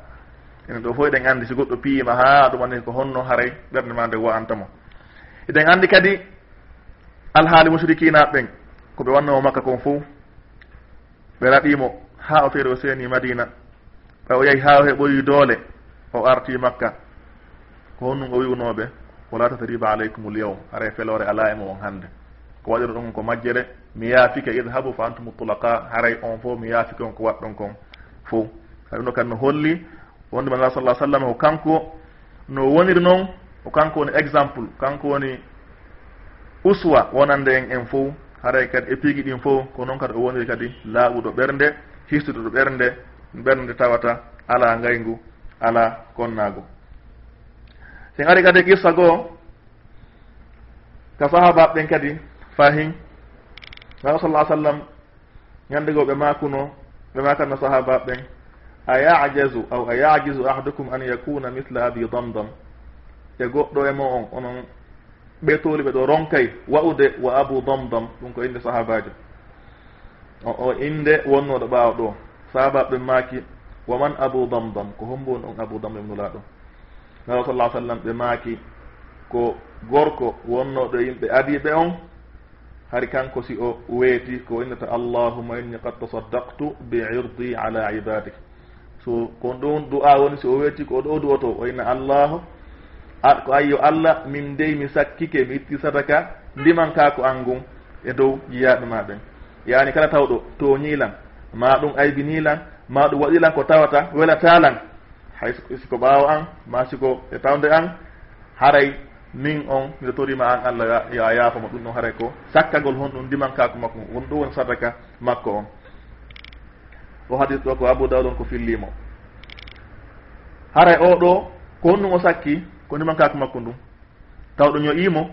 ene ɗo fof eɗen andi si goɗɗo piyima ha ɗum ko honno haray ɓerde ma nde wo antamo eɗen andi kadi alhaali musrikinaɓe ɓen koɓe wannamo makka kon fo ɓe raɗimo ha o feere o seeni madina. Ɓa o yahi ha o heɓoyi doole o arti makka. Ko honnum o wiwnoɓe wala tatariba aleykum l yawm haray felore ala e mo on hannde. ko waɗiro ɗon ko majjere mi yaafike idhabu fa antum tulaka haray on fo mi yaafike on ko waɗɗon kon fof sabi no kadi no holli wonduɓe ngal sala sallam ko kanko no woniri noon o kanko woni exemple kanko woni uswa wonande en en fo haray kadi e piigi ɗin fo ko noon kadi o woniri kadi laaɓuɗo ɓernde histuɗoɗo ɓernde ɓernde tawata ala ngaygu ala konnago sen ari kadi e qissa goo ka sahabaɓe ɓen kadi fahin nawa sal sallam ñandegoɓe makuno ɓe makanno sahaba ɓen a yajasu aw a yajisu ahadukum an yakuna mithla abi damdam? E goɗɗo e mo on onon ɓetoli ɓe ɗo ronkay wa'ude wa abu damdam ɗum ko inde sahabajo. O o inde wonnoɗo ɓaawa ɗo sahaba ɓen maaki wa man abu damdam? Ko hombo woni on abu damdam nula ɗo nawa sallah sallam ɓe maaki ko gorko wonnoɗo yimɓe adiɓe on hari kanko si o weeti ko innata allahuma inni qad tasaddaqtu bi irdi ala ibadik so kon ɗon du'a woni si o weeti ko ɗo du'oto o inna allahu ko ayyo allah min dey mi sakkike mi itti sadaka ndiman ka ko an e dow yiyaɓe maɓen yani kala tawɗo to ñiilan ma ɗum aybinilan ma ɗum waɗilan ko tawata welatalan. Hay siko ɓaawo an ma siko e tawde an haray min on miɗo torima an allah yo a yaafama ɗum ɗon haray ko. Sakkagol hon ɗum ndimankako makko won ɗo woni sadaka makko on. O hadis ɗo ko abou daoud on ko fillimo. Haray o ɗo ko honɗum o sakki ko ndimankako makko ndum. Taw ɗum yoyimo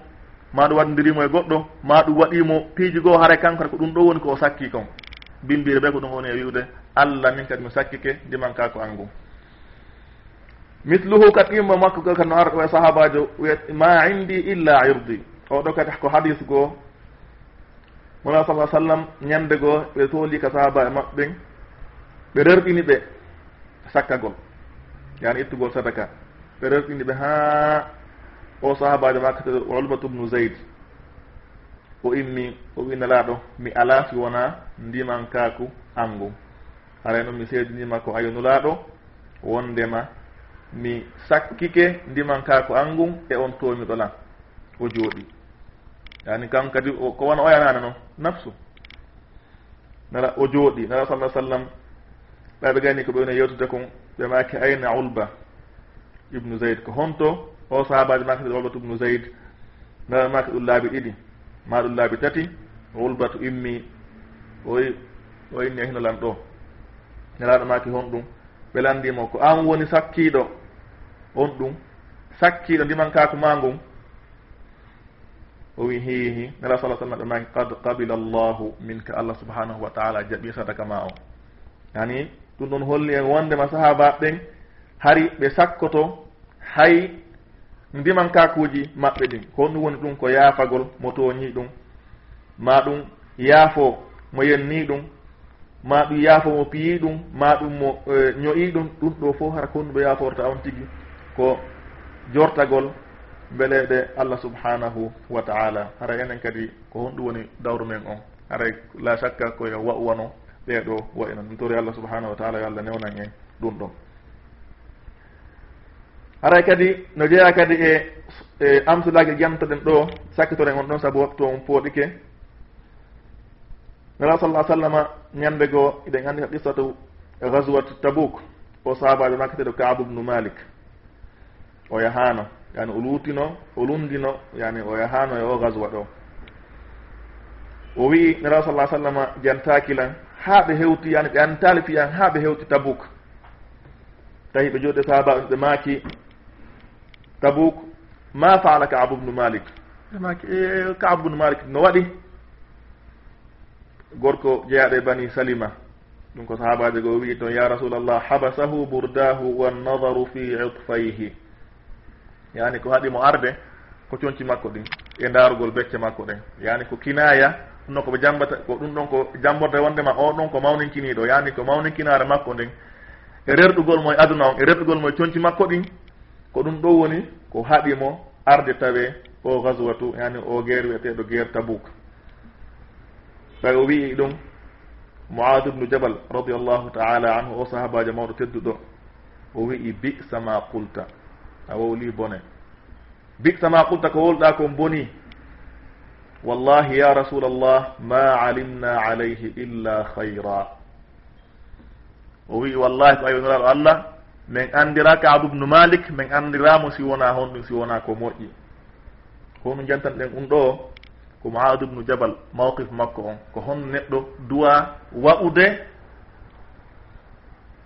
ma ɗum waɗdirimo e goɗɗo ma ɗum waɗimo piiji goo haray kanko ko ɗum ɗo woni ko o sakki kon. Bimbire ɓe ko ɗum woni e wiwde allah min kadi mi sakkike ndimankako an ngum mithluhu kat qimba makko ka kano arɗo e sahabajo wiyat ma indi illa irdi. Oɗo kadi ko hadis goo mona sa sallam ñande goo ɓe tooli ka sahaba e maɓɓen ɓe rerɗini ɓe sakkagol. Yani ittugol sadaka. Ɓe rerɗini ɓe ha o sahabajo makkate ulbatu ubnu zeyd o immi o winalaɗo mi ala si wona ndiman kaku angu noon mi seedinima ko ayonulaɗo wondema mi sakkike ndiman ka ko angun e on tomiɗo lan o jooɗi. Yani kan kadi ko wona oyanani noon nafsu. Nala o jooɗi. Nala sa sallam ɓaɓe gani ko ɓewne yewtude kon ɓe maki ayna ulba ibnu zeyd ko honto o sahabaji maki ɗe ulbatu ibnu zeyd nala maki ɗum laabi ɗiɗi ma ɗum laabi tati ulbatu immi oy o inni e hinolan ɗo. Nelaɗo maki hon ɗum ɓe landimo ko an woni sakkiɗo on ɗum sakkiɗo ndimankaku ma ngun o wi hihi nala sa sallam ɗo maki qad qabila llahu minka allah subhanahu wa taala jaɓi sadaka ma o. Yani ɗum ɗon holli en wondema sahaba ɓen hari ɓe sakkoto hay ndimankakuji maɓɓe ɗin. Ko ɗum woni ɗum ko yaafagol mo toñi ɗum ma ɗum yaafo mo yenni ɗum ma ɗum yaafo mo piyi ɗum ma ɗum mo eh, ñoyi ɗum ɗum ɗo fof hara konduɓe yaaforta on tigui ko jortagol beleɗe allah subhanahu wa taala. Hara enen kadi ko honɗum woni dawru men on. Haray la chakka koye wa'wano ɓeeɗo wayno ɗum tori allah subhanahu wa taala yo allah newnan en ɗum ɗon. Haray kadi no jeeya kadi e e amsulage ƴamtaɗen ɗo sakkitoren on ɗon saabu waktu on pooɗike nala sallah sallama ñande goo eɗen anndi ko qissatu gaswat tabouk o sahabajo makketeɗo kaabu bnu malik. o yahano yani o luutino o lundino yani o yahano e o gaswa ɗo. O wii neraw sal sallam jantakilan ha ɓe hewti yani ɓe antali fiyan ha ɓe hewti tabouk tawi ɓe jooɗe sahaba ɓe maaki tabouk ma faala kaabu bnu malik. Ɓe maaki e, e, kaabu bnu malik no waɗi. Gorko jeyaɗe bani salima ɗum ko sahabajo go wii toon ya rasulallah habasahu burdahu wannadaru fi itfayhi. yani ko haɗimo arde ko conci makko ɗin e ndaarugol becce makko ɗen yani ko kinaya ɗum ɗon koɓe jambata ko ɗum ɗon ko jamborde wondema o ɗon ko mawninkiniɗo yani ko mawninkinare makko nden e rerɗugol mo e aduna on e rerɗugol mo e conci makko ɗin ko ɗum ɗo woni ko haɗimo arde tawe o gaswatu yani o guerre wiyeteɗo guerre tabouk tawi o wii ɗum moad ubnu jabal radiallahu taala anhu o sahabajo mawɗo tedduɗo o wii bisa ma qulta. a wowli bone. Bicta ma qulta ko wolɗa kon boni wallahi ya rasul allah ma alimna alayhi illa hayra o wi wallahi ko ayoniraɗo allah min andira kaab ubnu malik min andiramo si wona honɗum si wona ko moƴƴi. Hono jantan ɗen um ɗo ko moad ubnu jabal mawqif makko on. Ko hon neɗɗo duwa wa'ude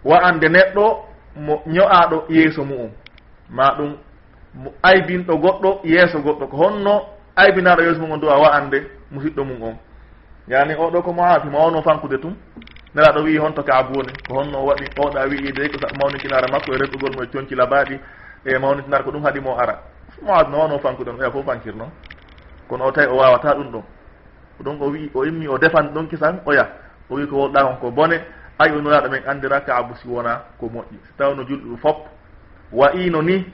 wa'ande neɗɗo mo ño'aɗo yeeso mu'um. ma ɗum aybinɗo goɗɗo yeeso goɗɗo. Ko honno aybinaɗo yeeso mum on du a wa'ande musiɗɗo mum on. Yani oɗo ko moafi ma wawno fankude tum nelaɗo wii honto ka abuni ko honno o waɗi oɗa wii de ko mawnitinara makko e renɗugol mum e conci labaɗi e mawnitinara ko ɗum haɗimo ara. Moafi no wawno fankude on oya fof fankir noon kono o tawi o wawata ɗum ɗon. Ɗum o wii o immi o defan ɗon kisan oya o wii ko wolɗa kon ko bone. Ay o nuraɗo men andira ka abu si wona ko moƴƴi. Si taw no julɗo fop wa'ino ni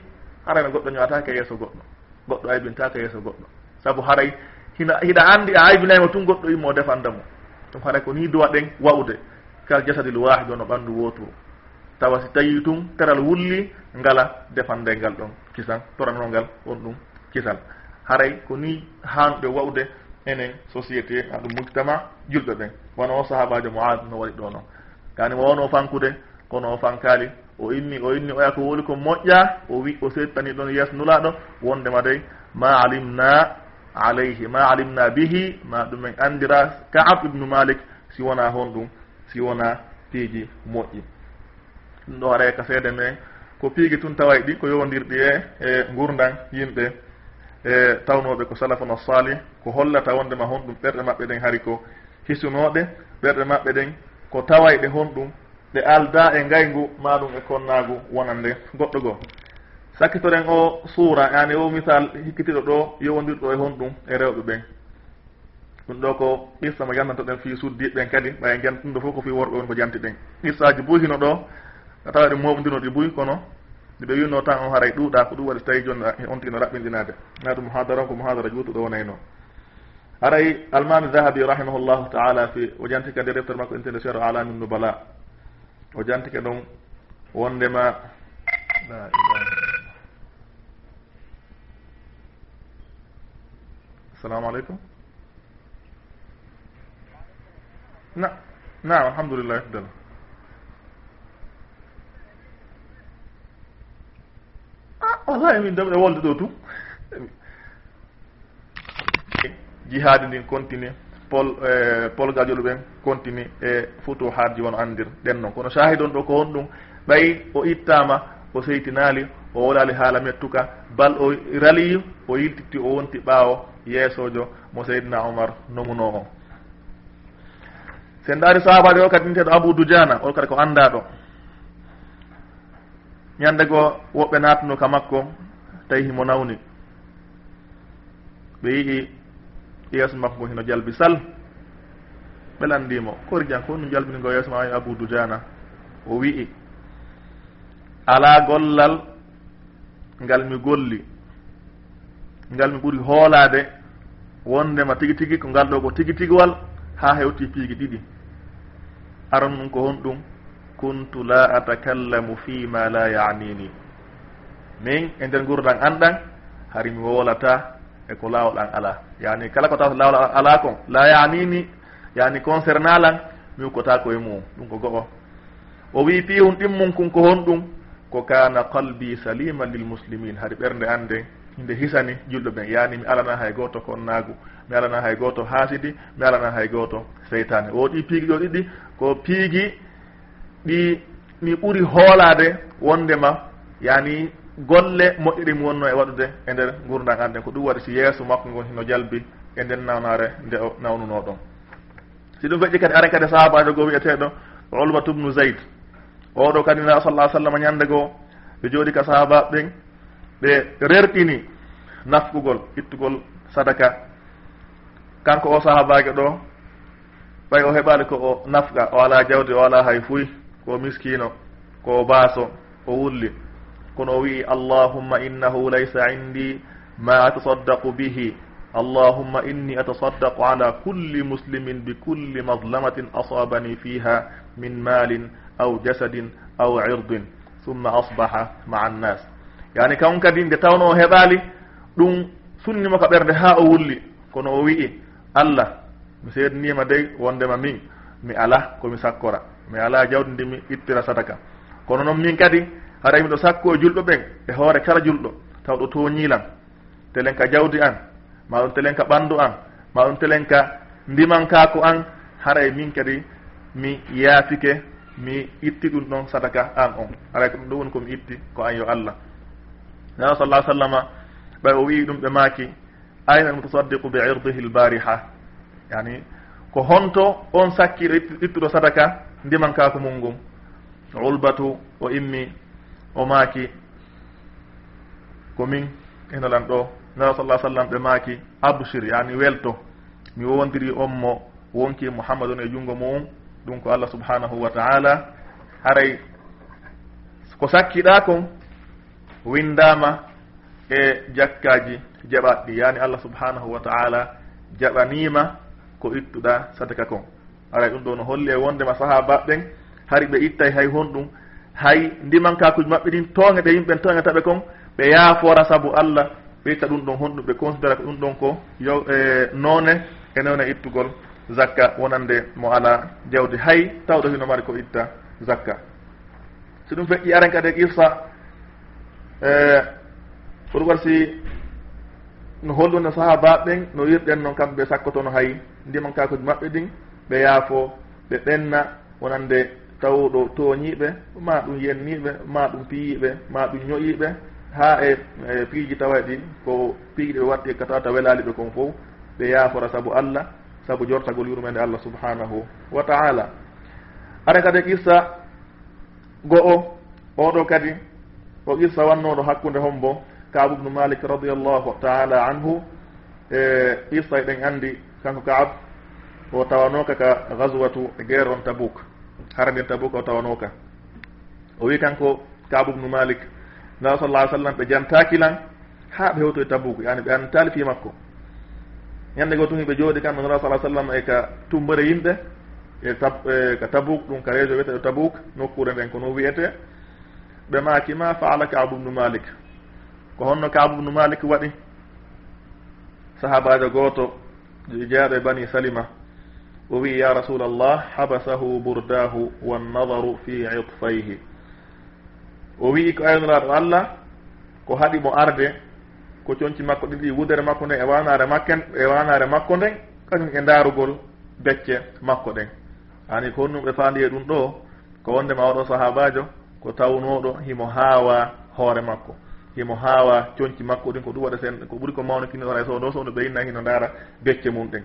harayno goɗɗo ñowatake yeeso goɗɗo. Goɗɗo aybintake yeeso goɗɗo. Saabu haray hina hiɗa andi a aybinayimo tun goɗɗo immo defanda mo. Ɗum haray ko ni duwa ɗen wa'ude. Kal jasadil wahid ono ɓanndu wooturu tawa si tawi tun teral wulli ngala defande ngal ɗon kisan toranongal won ɗum kisal. Haray ko ni hanɓe wawde enen société aɗum mujtama julɓe ɓen. Wono o sahabajo moad no waɗi ɗo noon. Kani mo wono fankude kono o fankali o inni o inni oya ko woli ko moƴƴa o wi o settani ɗon yesnulaɗo wondema dey ma alimna alayhi ma alimna bihi ma ɗumen andira kaab ibnu malik si wona hon ɗum si wona piiji moƴƴi. Ɗum ɗo waɗa ka seede men ko piigi tun taway ɗi ko yowodirɗi e e gurdan yimɓe e tawnoɓe ko salafana salih ko hollata wondema honɗum ɓerɗe maɓɓe ɗen hari ko hisunoɗe ɓerɗe maɓɓe ɗen ko tawayɗe honɗum ɗe alda e ngaygu maɗum e konnagu wonande goɗɗo goo. Sakkitoren o suura yani o misal hikkitiɗo ɗo yowodirɗo e honɗum e rewɓe ɓen. Ɗum ɗo ko qissa mo jantantoɗen fi suddiɓeɓen kadi ɓaye jantunde fof ko fi worɓe won ko janti ɗen qissaji buyhino ɗo tawa ɗe mofdino ɗi buy kono ɗiɓe winno tan on haray ɗuuɗa ko ɗum waɗi so tawi joni e on tigi raɓɓinɗinade na ɗum on ko mohadara juutuɗo wonayno haray almami zahabi rahimahullahu taala fi o janti kadi e reftere makko intende cheru alami nubala. o jantike ɗum wondema la ilaha assalamu aleykum na naam alhamdulillah afdal. Ah, wallahi min damɗe wolde ɗo tum jihaadi ndin continue. pol e, pol gadiolu ɓen continue e futuhatji won andir. Ɗen noon kono sahid on ɗo ko honɗum. Ɓayi o ittama o seytinali o wolali haala mettuka. Bal o raliyi o yiltitti o wonti ɓaawo yeesojo mo seydina oumar nomuno on. Sen daari sahabaɓe o kadi nteɗo abou dujana o kadi ko annda ɗo. Ñande goo woɓɓe nattuno ka makko tawi himo nawni. Ɓe yii yeeso makko ngo hino jalbi sall ɓel anndimo korijan ko no jalbingo yeeso ma wani abou doudiana. O wi'i ala gollal ngal mi golli ngal mi ɓuri hoolaade wondema tigi tigi ko ngal ɗo ko tigi tigwal ha hewti piigi ɗiɗi. Aron ɗum ko hon ɗum kuntu la atakallamu fima la yanini. Min e nder gurdan anɗan hari mi wolata e ko laawol an alaa yani kala ko tawata laawol an alaa kon la yanini yani concernant lan mi hukkota koye mum ɗum ko goo. O wi fihum ɗimmum kon ko honɗum ko kana qalbi salima lil muslimin haade ɓernde an nde nde hisani julɗo ɓen. Yani mi alana hay goto konnagu mi alana hay goto haasidi mi alana hay goto seytane o ɗi piigi ɗo ɗiɗi ko piigi ɗi mi ɓuri hoolade wondema yani golle moƴƴiri mi wonno e waɗude e nder gurdan hannde. Ko ɗum waɗi si yeeso makko ngon hino jalbi e nden nawnare nde o nawnuno ɗon. Si ɗum feƴƴi kadi aren kadi sahabajo goo wiyeteɗo olbatu bnu zeyd oɗo kadi na sallah sallam ñande goo ɓe jooɗi ka sahabaɓe ɓen ɓe rerɗini nafkugol ittugol sadaka. Kanko o sahabajo ɗo ɓay o heɓali ko o nafka o ala jawde o ala hay fuy ko miskino ko baaso o wulli. kono o wi'i allahumma innahu laysa indi ma atasaddaqu bihi. Allahumma inni atasaddaqu ala kulli muslimin bi kulli madlamatin asabani fiha min malin aw jasadin aw irdin summa asbaha maa annas yani kan kadi nde tawno o heɓali ɗum sunnima ko ɓerde ha o wulli kono o wi'i allah mi seednima dey wondema min mi ala komi sakkora mi ala jawdi ndi mi ittira sadaka. Kono noon min kadi haray miɗo sakko e julɗo ɓen e hoore kala julɗo. Taw ɗo toñilan. Telen ka jawdi an ma ɗum telen ka ɓanndu an ma ɗum telen ka ndimankaako an. Haray min kadi mi yaafike mi itti ɗum ɗon sadaka an on. Haray ko ɗum ɗo woni komi itti ko an yo allah. Nawa sallah sallama ɓay o wii ɗum ɓe maaki ayna almutasaddiqu bi irdihi lbariha yani ko honto on sakkiɗo ittuɗo sadaka ndimankaako mum ngum. Ulbatu o immi o maaki ko min enalan ɗo. Nala sallah sallam ɓe maaki absir yani welto. Mi wowondiri on mo wonki mouhammadun e junngo mum ɗum ko allah subhanahu wa taala. Haray ko sakkiɗa kon windama e jakkaji jaɓatɗi yani allah subhanahu wa taala jaɓanima ko ittuɗa sadaka kon aray ɗum ɗo no holli e wondema sahaba ɓen hari ɓe ittay hay honɗum hay ndimankakuji maɓɓe ɗin tooŋe ɗe yimɓen tooŋataɓe kon ɓe yaafora saabu allah ɓeyta ɗum ɗon honɗum ɓe considéra ko ɗum ɗon ko yo e noone e newne ittugol zakka wonande mo ala jawdi. Hay tawɗo hino mari ko itta zakka. So ɗum feƴƴi aren kadi e qissa e, ɓur warsi no holluno sahabaɓe ɓen no wirɗen noon kamɓe sakkotono hay ndimankakuji maɓɓe ɗin ɓe yaafo ɓe ɓenna wonande tawɗo tooñiɓe ma ɗum yenniɓe ma ɗum piyiɓe ma ɗum ñoƴiɓe ha e, e piiji tawa e ɗi ko piiji ɗe ɓe watti e kata ta welaali ɓe kon fof ɓe yaafora saabu allah saabu jortagol yurmede allah subhanahu wa taala. Ara kadi qissa go'o oɗo kadi o qissa wannoɗo hakkude hombo kaab ubnu malik radiallahu taala anhu e qissa eɗen andi kanko kaab o tawanoka ka gaswatu guerre on tabouk harade tabuk o tawano ka. O wi kanko kabub nu malik nawa sallah sallam ɓe jantakilan ha ɓe hewtoye tabuk yani ɓe antali fi makko. Ñande go tumi ɓe jooɗi kamɓe nora salah sallam e ka tumbore yimɓe e tab e ka tabuk ɗum ka région wiyete ɗo tabuk nokkure nden ko no wiyete ɓe makima faala kabub nu malik ko honno kabub nu malik waɗi? Sahabajo goto jeeyaɗo e, e bani salima. o wi ya rasul allah habasahu burdahu wannadaru fi itfayhi. O wii ko aynuraɗo allah ko haɗi mo arde ko coñci makko ɗiɗi wudere makko nden e wanare makken e wanare makko nden kañum e ndaarugol becce makko ɗen ani ko honnum ɓe fandiye ɗum ɗo ko wondema oɗo sahabajo ko tawnoɗo himo haawa hoore makko. Himo haawa coñci makko ɗin ko ɗum waɗa sen ko ɓuuri ko mawno kinnoɗora e sodo sowno ɓe ɓeyinna hino ndaara becce mum ɗen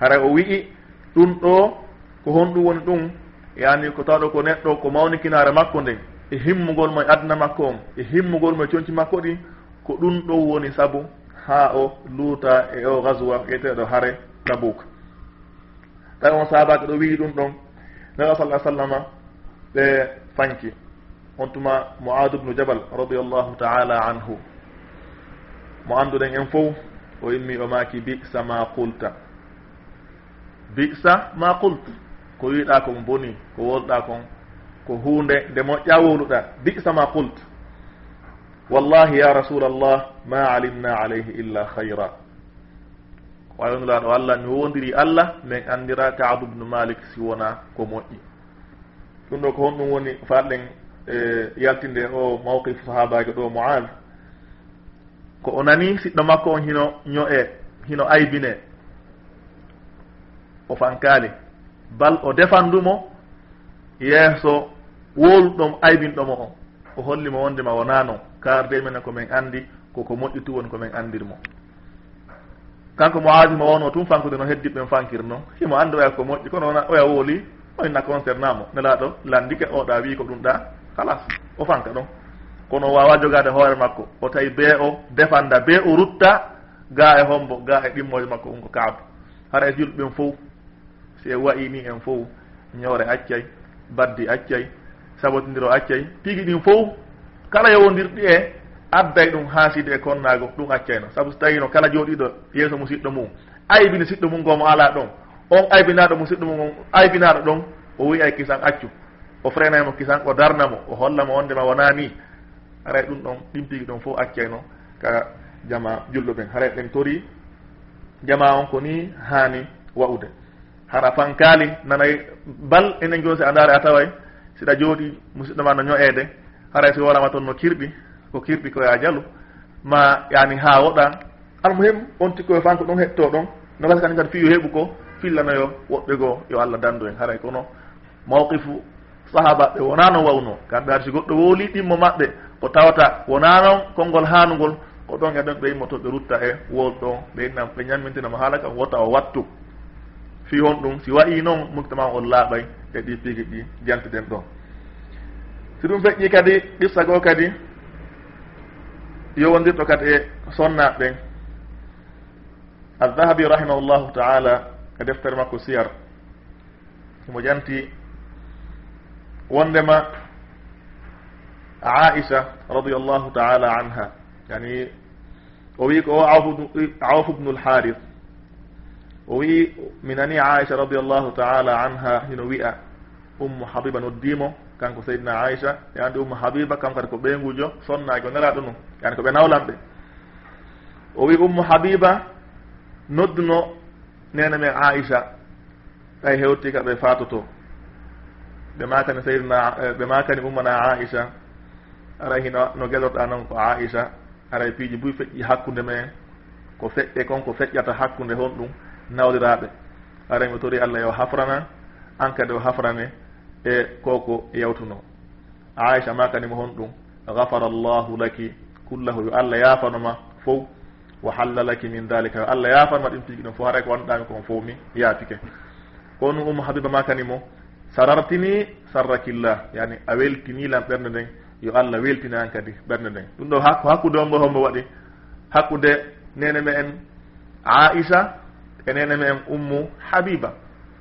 haray o wii ɗum ɗo ko honɗum woni ɗum yani ko tawɗo ko neɗɗo ko mawnikinare makko nde e himmugol mo e aduna makko on e himmugol mo e conci makko ɗi ko ɗum ɗo woni sabu ha o luuta e o gaswa ƴeteɗo haare tabouk tawi on sahabake ɗo wii ɗum ɗon nela sallah sallama ɓe fanki. On tuma moadu bnu jabal radiallahu taala anhu. Mo annduɗen en fof o immi o maaki bi sama qulta. bisa ma qultu. Ko wiɗa kon boni ko wolɗa kon ko hunde nde moƴƴa woluɗa bisa ma qultu. Wallahi ya rasul allah ma alimna alayhi illa hayra wayonulaɗo allah mi wondiri allah min andira kaadu bnu malik si wona ko moƴƴi. Ɗum ɗo ko honɗum woni faɗɗen e, yaltinde o mawqif sahabajo ɗo moad ko o nani siɗɗo makko on hino ño'e hino aybine. o fankaali. Bal o defandumo yeeso woluɗom aybinɗomo on. O hollimo wondema wona noon karde mene komin anndi koko moƴƴitu woni komin anndirmo. Kanko mo aadimo wono tun fankude no heddi ɓen fankir noon himo anndi oya ko moƴƴi kono oya wooli oyna concernant mo nelaɗo landike oɗa wi ko ɗum ɗa halas o fanka ɗon. Kono wawa jogade hoore makko o tawi bee o defanda bee o rutta ga e hombo ga e ɗimmoje makko ɗum ko kaaba hara e julɓen fof si en wayini en fof ñoore accay baddi accay sabotidiro accay piigi ɗin fof kala yowodirɗi e adday ɗum haaside e konnago ɗum accayno. Saabu so tawino kala jooɗiɗo yeeso musidɗo mum aybini siɗɗo mum gomo ala ɗon on aybinaɗo musidɗo siɗɗo mum aybinaɗo ɗon o wi ay kisan accu o frenaymo kisan o darnamo o hollamo ondema wona ni. Haray ɗum ɗon ɗin piigi ɗon fof accayno ka jama julɗo ɓen haray ɗen tori jama on ko ni haani wa'ude. hara fankaali nanay bal enen joni so a ndaari a taway siɗa jooɗi musidɗo ma no ño'eede haray si worama toon no kirɓi ko kirɓi koye a jalu. Ma yani ha woɗa almuhim on tikkoye fanko ɗon ɗum hetto ɗon. No gasa kadi kadi fiyu heeɓu ko fillanoyo woɓɓe goo yo allah dandu en. Haray kono mawqifu sahaba ɓe wona no wawno kamɓe haɗa si goɗɗo wooli ɗimmo maɓɓe ko tawata wona noon konngol haanugol ko ɗon e ɗon ɓe yimmoto ɓe rutta e wol ɗon ɓe ɓe ñammintinamo haala kam wota o wattu. si won ɗum si wayi noon mujtama on laaɓay e ɗi piigi ɗi jantuɗen ɗon si ɗum feƴƴi kadi qissa goo kadi yowondirɗo kadi e sonnaɓe ɓen aldahabi rahimahullahu taala e deftere makko siyar imo janti wondema aicha radiallahu taala anha yani o wi ko o awfu awfu bnu lharith o wi mi nani aicha radiallahu taala anha hino wiya ummu habiba noddimo kanko seydina aicha e andi ummu habiba kanko kadi ko ɓeygujo sonnaki o nelaɗo num yani ko ɓe nawlanɓe. O wi ummu habiba nodduno nene men aicha ɓay hewti ka ɓe fatoto ɓe makani seydina eh, ɓe makani ummana aicha ara hino no gelorɗa noon ko aicha aray piiji buy feƴƴi hakkude men ko feƴƴe kon ko feƴƴata hakkude hon ɗum. nawliraɓe arami tori allah yo hafrana an kadi o hafrane e koko yawtuno. Aicha ma kanimo hon ɗum gafara llahu laki kullahu yo allah yafanoma fof wa hallalaki min dalika yo allah yafanoma ɗum tigi ɗum fo haray ko wanɗami kon fof mi yaatike ko num umma habiba ma kanimo sarartini sarrakillah yani a weltinilam ɓernde nden yo allah weltini an kadi ɓernde nden. Ɗum ɗo ko hakkude ombo hombo waɗi. Hakkude nene me en aicha e neneme en ummu habiba.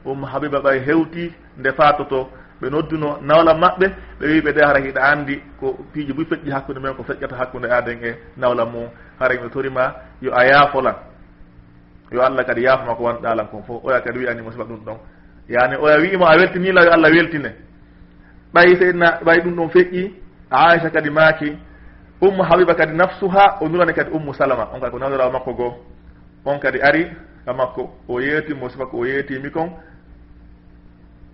Ummu habiba ɓay hewti nde fatoto. Ɓe nodduno nawla maɓɓe ɓe wi ɓe de hara hiɗa andi ko piiji buy feƴƴi hakkude men ko feƴƴata hakkude aden e nawla mum. Hara mi torima yo a yaafolan. Yo allah kadi yaafoma ko wanɗalan kon fof oya kadi wiyani musiba ɗum ɗon. Yani oya wiima a weltinila yo allah weltine. Ɓay seydna ɓay ɗum ɗon feƴƴi. Aicha kadi maaki. Ummu habiba kadi nafsuha o nurani kadi ummu salama. On kadi ko nawdirawo makko goo. On kadi ari e makko o yeetimo sifa ko o yeetimi kon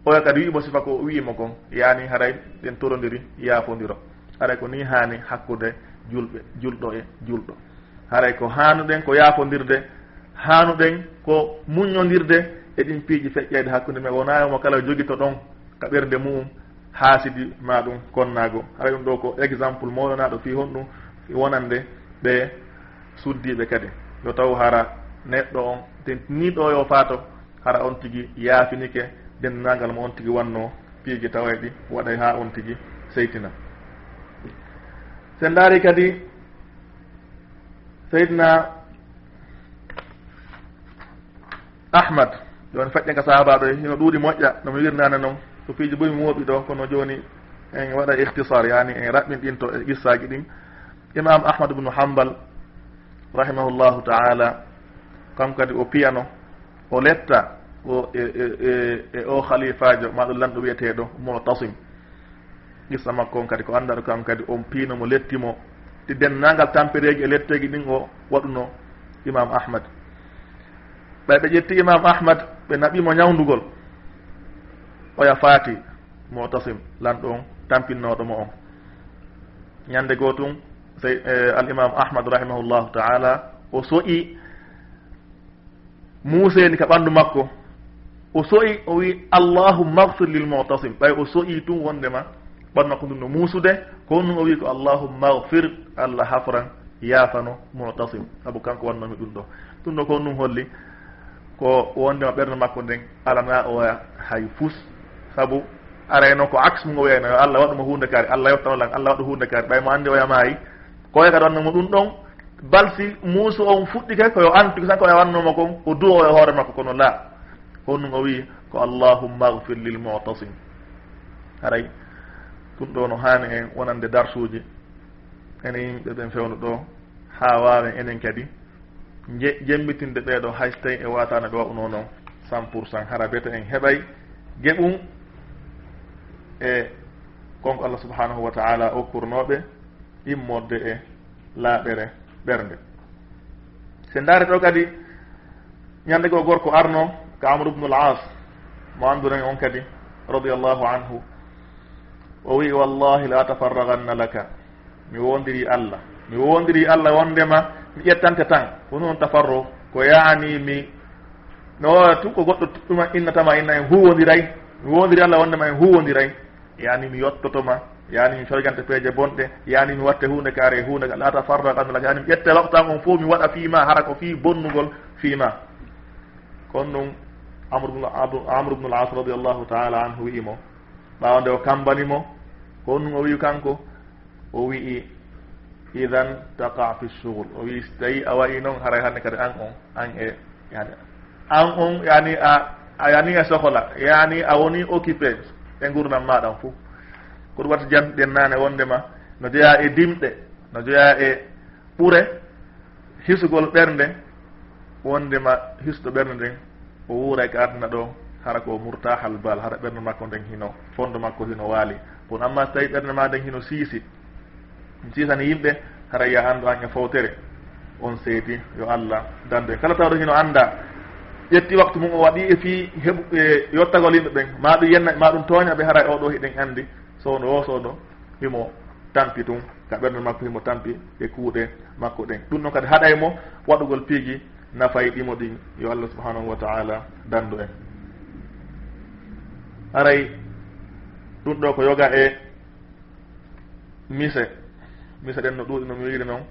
oya kadi wiimo sifa ko o wiimo kon yani haray ɗen torodiri yaafodiro haray ko ni hani hakkude julɓe julɗo e julɗo. Haray ko hanuɗen ko yaafodirde hanuɗen ko muñodirde e ɗin piiji feƴƴede hakkude men. Wonawimo kala jogito ɗon kaɓerde mum haasidi ma ɗum konnago haray ɗum ɗo ko exemple mawnonaɗo fi honɗum wonande ɓe suddiɓe kadi. Yo taw hara neɗɗo on tentiniɗo yo faato hara on tigi yaafinike dennagal mo on tigi wanno piiji tawa ɗi waɗay ha on tigi seytina. Sen daari kadi seydna ahmad joni faƴƴe ka sahabaɗo hino e, ɗuuɗi moƴƴa nomi wirnane noon so piiji ɓuri mooɓi ɗo kono joni en waɗa ihtisar yani en raɓɓin ɗinto e qissaji ɗin. Imam ahmad ibnu hambal rahimahullahu taala kanko kadi o piyano o letta o e e e, e o halifajo maɗum lanɗo wiyeteɗo motasim qissa makko on kadi ko andaɗo kam kadi on piinomo lettimo ɗi dennagal tampereji e letteji ɗin o waɗuno imam ahmad. Ɓay ɓe ƴetti imam ahmad ɓe naɓimo ñawdugol oya faati motasim lanɗo on tampinnoɗomo on. Ñande goo tun sey e, al imam ahmad rahimahullahu taala o soƴi muuseni ka ɓanndu makko. O soyi o wi allahumma gfir lil mutasim. Ɓay o soyi tun wondema ɓanndu makko ndum no muusude ko num o wi ko allahumma gfir allah hafran yaafano mutasim. Sabu kanko wannomi ɗum ɗo. Ɗum ɗo ko num holli ko wondema ɓernde makko nden alana oya hay fus. Sabu arayno ko axe mum o wiyayno yo allah waɗumo hunde kaari allah yettanolan allah waɗa hunde kaari. Ɓay mo anndi oya maayi koye kadi wannamo ɗum ɗon balsi muusu on fuɗɗike koyo antu tan koye wannoma kon o duwo e hoore makko kono la. Honnum o wii ko allahumma gfir lil mutasim. Haray ɗum ɗo no hani en wonande darsuji ene yimɓe ɓen fewno ɗo ha wawen enen kadi. Je jemmitinde ɓeeɗo hay so tawi e watano ɓe waɓuno noon cent pour cent. Hara biyete en heɓay geɓum. E konko allah subhanahu wa taala okkurnoɓe immorde e laaɓere. ɓernde. Se ndaari ɗo kadi ñande ko gorko arno ko amre ubnul as mo anndunani on kadi radiallahu anhu o wi wallahi la tafarraganna laka mi wondiri allah mi wondiri allah wondema mi ƴettante tan ko noon tafarro ko yaani mi no tu ko goɗɗo ɗuma innatama inna en huwondiray mi wondiri allah wondema en huwondiray yani mi yottotoma yani mi coyganta peeje bonɗe yani mi watte hunde kaare hunde la tafarraka mi laka yani mi ƴette waktan on fof mi waɗa fiima hara ko fi bonnugol fiima kono ɗum amre bnu amre as radiallahu taala anhu wi'imo ɓaawa nde o kambanimo honɗum o wii kanko? O wi'i idan taqa fi sugul o wii so tawi a wayi noon haray hande kadi an on an e yani an on yani a yani e sohla yani a woni occupé e gurdam maɗam fof ko ɗum watta jantuɗen nane wondema no jeeya e dimɗe no jeeya e ɓure hisugol ɓernde wondema hisɗo ɓernde nden o wuuray e ko adna ɗo hara ko murtahal bal hara ɓernde makko nden hino fondo makko hino waali. Kono amma so tawi ɓernde ma nden hino siisi siisani yimɓe hara yaha anndu han e fowtere on seedi yo allah dandu en kala tawɗo hino annda ƴetti waktu mum o waɗi e fii heɓu e yottagol yimɓe ɓen ma ɗum yenna ma ɗum tooña ɓe hara e oɗo hiɗen anndi. sowno o sowno himo tampi tum ka ɓerdal makko himo tampi e kuuɗe makko ɗen. Ɗum noon kadi haɗay mo waɗugol piigi nafay ɗimo ɗin. Yo allah subahanahu wa taala dandu en. Aray ɗum ɗo ko yoga e mise. Mise ɗen no ɗuuɗi no mi wiiri noon.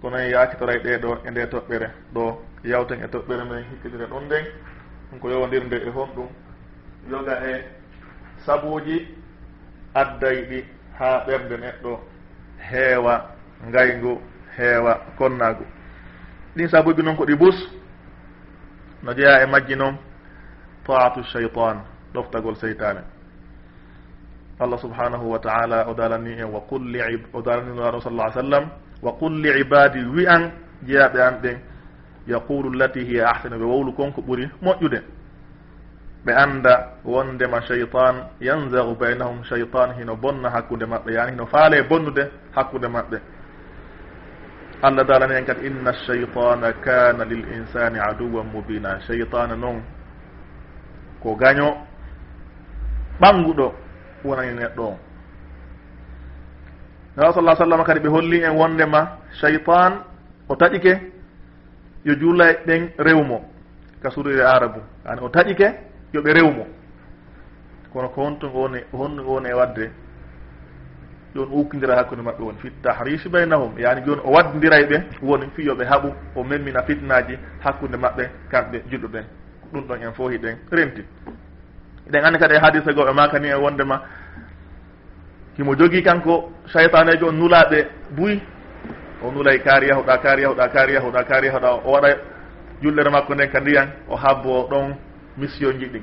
Ko noon e yaakitoray ɗe ɗo e nde toɓɓere. Ɗo yawten e toɓɓere men hikkitira ɗon nden ɗum ko yowandirde e honɗum. Yoga e sabuuji adday ɗi ha ɓernde neɗɗo heewa ngaygu heewa konnagu ɗin sabuji noon ko ɗi bus. No jeeya e majji noon taatu cheytan ɗoftagol seytane allah subhanahu wa taala o dalani en wa qul li o daraninoaro sallah sallam wa qul li ibadi wi an jeeyaɓe an ɓen yaqulu llati hiya ahsanu ɓe wowlu konko ɓuuri moƴƴude. ɓe annda wondema cheytan yanzaru baynahum cheytan hino bonna hakkude maɓɓe yani hino faale bonnude hakkude maɓɓe. Allah dalani en kadi inna cheytana kana lil insani aduwan mubina. Cheytana noon ko gaño ɓannguɗo wonani neɗɗo on. Nawa sallah sallam kadi ɓe holli en wondema cheytan o taƴike yo juula e ɓen rewmo ka surire arabu. Ani o taƴike yoɓe rewmo. Kono ko honto woni honno woni e wadde joni ukkidira hakkude maɓɓe woni fi tahrich baynahum yani joni o waddidiray ɓe woni fi yoɓe haaɓu o memmina fitnaji hakkude maɓɓe kamɓe juɗɗo ɓen ɗum ɗon en fo hiɗen renti eɗen andi kadi e hadise goɓe e ma kani e wondema himo jogui kanko cheytanejo on nulaɓe buy o nulay kaari yahuɗa kaari yahuɗa kaari yahuɗa kaari yahuɗa o waɗa jullere makko nden ka ndiyan o habbo ɗon mission ji ɗin.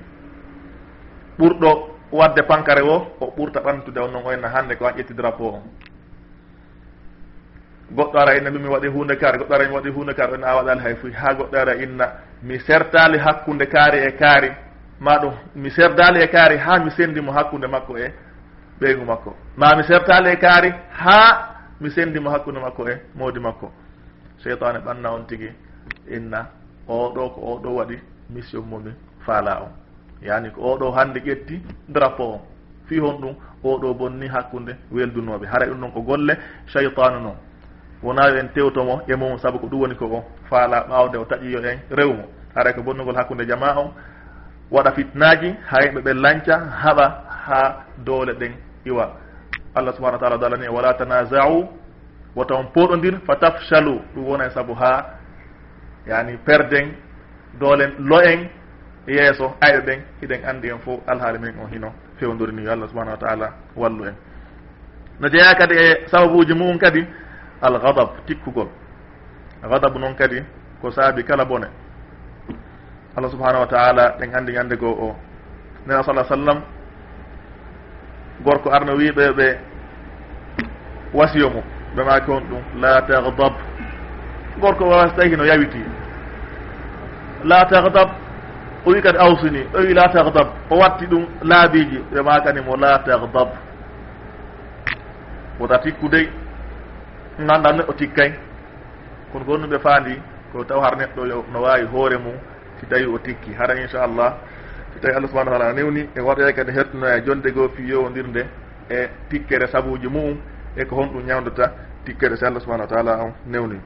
Ɓurɗo wadde pankare o o ɓurta ɓantude on noon oyna hande ko an ƴetti drapeau on goɗɗo ara inna mimi waɗi hunde kaari goɗɗo ara mi waɗi hunde kaari on a waɗali hay fuy ha goɗɗo ara inna mi sertali hakkude kaari e kaari. Maɗum mi serdali e kaari ha mi sendimo hakkude makko e ɓeygu makko. Ma mi sertali e kaari ha mi sendimo hakkude makko e mawdi makko. Cheytane ɓanna on tigui inna oɗo ko oɗo waɗi mission muɗum. faala on. Yani ko oɗo hande ƴetti drapeau o. Fi hon ɗum oɗo bonni hakkude weldunoɓe. Haray ɗum noon ko golle cheytanu noon wona en tewtomo e mum saabu ko ɗum woni ko o faala ɓawde o taƴiyo en rewmo. Haray ko bonnugol hakkude jama on. Waɗa fitnaji hayɓe ɓe lanca haɓa ha doole ɗen iwa. Allah subahana wa taala dalani wala tanasau woto on poɗodir fa tafchalu ɗum wona e saabu ha yani perden doolen lo en yeeso ayɓe ɓen hiɗen andi en fo alhaali men o hino fewdori ni. Yo allah subahanahu wa taala wallu en. No jeeya kadi e sababuji mum kadi algadab tikkugol. Gadabu noon kadi ko saabi kala bone. Allah subahanahu wa taala ɗen andi ñande goo o. Nena sala sallam gorko arno wiɓe ɓe wasiyo mum ɓe maaki on ɗum la tagdab gorko wasi tawi no yawiti. La tagdab o wi kadi awsini o wi la tahdab o watti ɗum laabiji rema kani la tahdab wota tikku dey. Ganda neɗɗo tikkay kono ko ɗum faandi ko taw har neɗɗo no wawi hoore mum si tawi o tikki. Hara inchallah si tawi allah subahana taala newni e waɗoya kadi hettunoya e jonde goo fi yowodirde e tikkere sabuji mum e ko honɗum ñawdata tikkere si allah subahana wa taala on newni.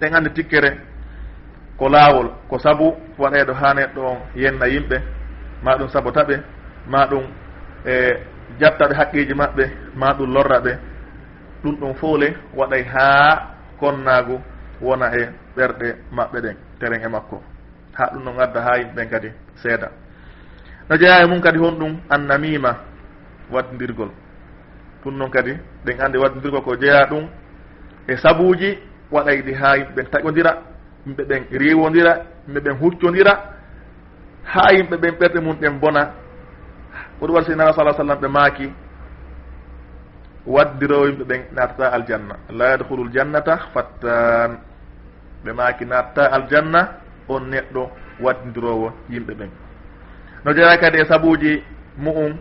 Ɗen andi tikkere ko laawol ko sabu waɗeɗo ha neɗɗo on yenna yimɓe ma ɗum sabota ɓe ma ɗum e jatta ɓe haqqiji maɓɓe ma ɗum lorra ɓe ɗum ɗum foole waɗay ha konnaagu wona e ɓerɗe maɓɓe ɗen teren e makko. Ha ɗum ɗon adda ha yimɓeɓen kadi seeda. No jeeya e mum kadi hon ɗum annamima waddirgol. Ɗum noon kadi ɗen andi waddirgol ko jeeya ɗum e sabuji waɗay ɗi ha yimɓeɓen taƴodira yimɓe ɓen riwodira yimɓe ɓen huccodira ha yimɓe ɓen ɓerɗe mum ɗen bona. Ko ɗum waɗi seydnana salah sallam ɓe maaki waddiro yimɓe ɓen nattata aljanna. La yadhulu ljannata fattan ɓe maaki nattata aljanna on neɗɗo waddindirowo yimɓe ɓen. No jara kadi e sabuji mu'um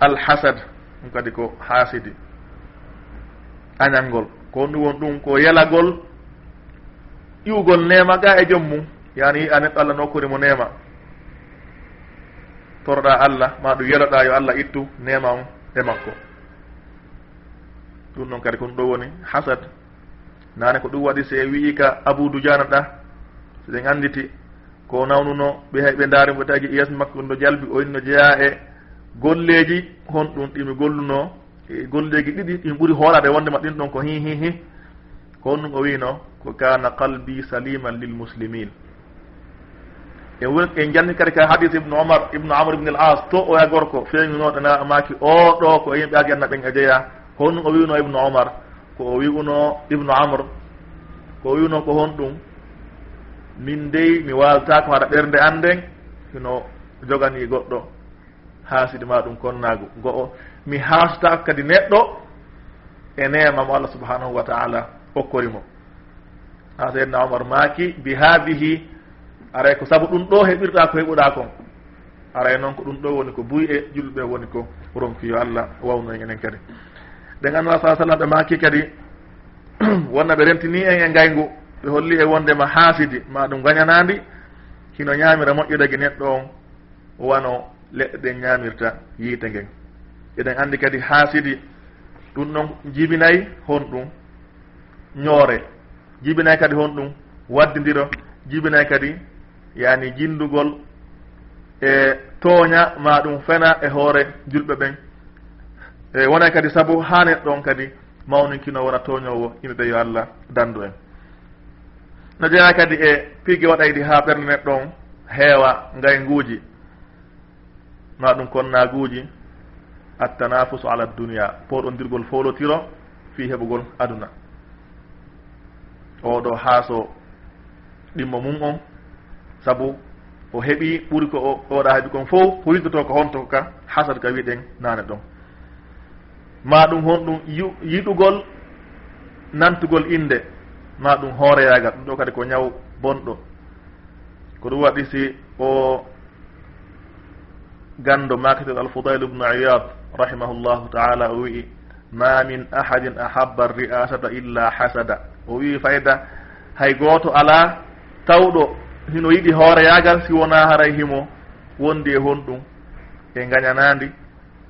alhasad ɗum kadi ko haasidi. Añalngol ko ɗum won ɗum ko yalagol iwgol nema ga e joom mum yani a neɗɗo allah nokkuri mo nema. Toroɗa allah ma ɗum yeloɗa yo allah ittu nema on e makko. Ɗum noon kadi ko ɗum ɗo woni hasad. Nane ko ɗum waɗi se wii ka aboudou diana ɗa soɗen anditi ko nawnuno ɓe hay ɓe daari mo tagi iyas makko no jalbi o inno jeeya e golleji hon ɗum ɗimi golluno e golleji ɗiɗi ɗin ɓuuri hoolade wondema ɗin ɗon ko hi hi hi ko on ɗum o wino ko kana qalbi saliman lil muslimin e woni en janni kadi ka hadis ibnu omar ibnu amr ibne l as to oya gorko feeñunoɗo na maaki o ɗo ko yimɓe aljanna ɓen e jeeya. Ko hon ɗum o wino ibnu omar ko o wi'uno ibnu amr ko o wino ko hon ɗum min dey mi waaltako haɗa ɓernde anden hino jogani goɗɗo. Haasidi ma ɗum konnago go'o mi haasotako kadi neɗɗo e nemamo allah subhanahu wa taala. hokkorimo ha seydna omar maaki bi haadihi aray ko saabu ɗum ɗo heɓirɗa ko heɓuɗa kon aray noon ko ɗum ɗo woni ko buy e julɓe woni ko ronkiyo allah wawno en enen kadi. Ɗen annala sa sallam ɓe maaki kadi wonna ɓe rentini en e ngayngu ɓe holli e wondema haasidi ma ɗum gañanandi hino ñamira moƴƴudagi neɗɗo on wano leɗɗe ɗen ñamirta yiite ngen. Eɗen andi kadi haasidi ɗum ɗon jibinayi hon ɗum. ñoore. Jibinayi kadi hon ɗum waddidira jibinayi kadi yani jindugol e tooña ma ɗum fena e hoore julɓe ɓen. E wonay kadi sabu haa neɗɗon kadi mawninkino wona tooñowo yimɓeɓe yo allah dandu en. No jeeya kadi e pigge waɗaydi haa ɓernde neɗɗon heewa ngay nguuji. Ma ɗum konnaaguuji attanafusu ala dunia poɗondirgol folotiro fi heɓugol aduna. oɗo haaso ɗimmo mum on. Saabu o heeɓi ɓuri ko oɗa heeɓi kon fof hoydoto ko honto ka hasad ka wiɗen nane ɗon. Ma ɗum hon ɗum yiɗugol nantugol inde ma ɗum hooreyagal ɗum ɗo kadi ko ñaw bonɗo. Ko ɗum waɗi si o gando maketel alfoudail ubnu iyad rahimahullahu taala o wi'i ma min ahadin ahabba riyasata illa hasada. o wi fayda. Hay gooto ala tawɗo hino yiɗi hooreyagal si wona haray himo wondi e honɗum e gañanandi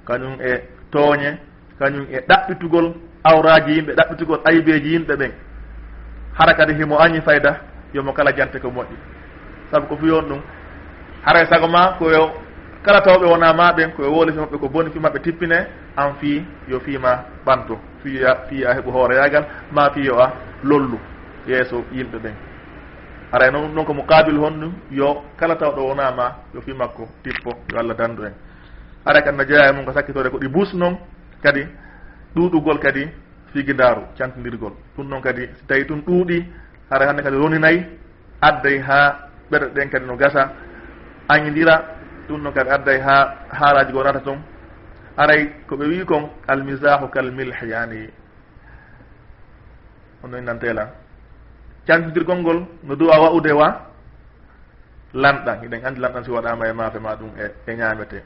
kañum e tooñe kañum e ɗaɓɓitugol awraji yimɓe ɗaɓɓitugol aybeji yimɓe ɓen. Hara kadi himo añi fayda yomo kala jante ko moƴƴi. Saabu ko fiyon ɗum haray sago ma koyo kala tawɓe wona maɓen koye wolifi maɓɓe ko boni fi maɓɓe tippine an fi yo fima ɓantu fiya fiya heeɓu hooreyagal ma fi yo a lollu. Yeeso yimɓe ɓen. Aray e noon noon ko muqabil hon ɗum yo kala tawɗo wonama yo fi makko tippo yo allah dandu en. Aray e kadi no jeeya e mum ko sakkitore ko ɗi bus noon kadi ɗuɗugol kadi figidaru cantodirgol ɗum noon kadi so tawi tun ɗuuɗi hara hande kadi roninayi adday ha ɓeɗe ɗen kadi no gasa añidira ɗum noon kadi adday ha haalaji go waɗata toon aray koɓe wi kon almisahu kal milh yani onnoy nantela cantidirgol ngol no duwa wa'ude wa? Lanɗan iɗen andi lanɗan si waɗama e maafe ma ɗum e, e ñamete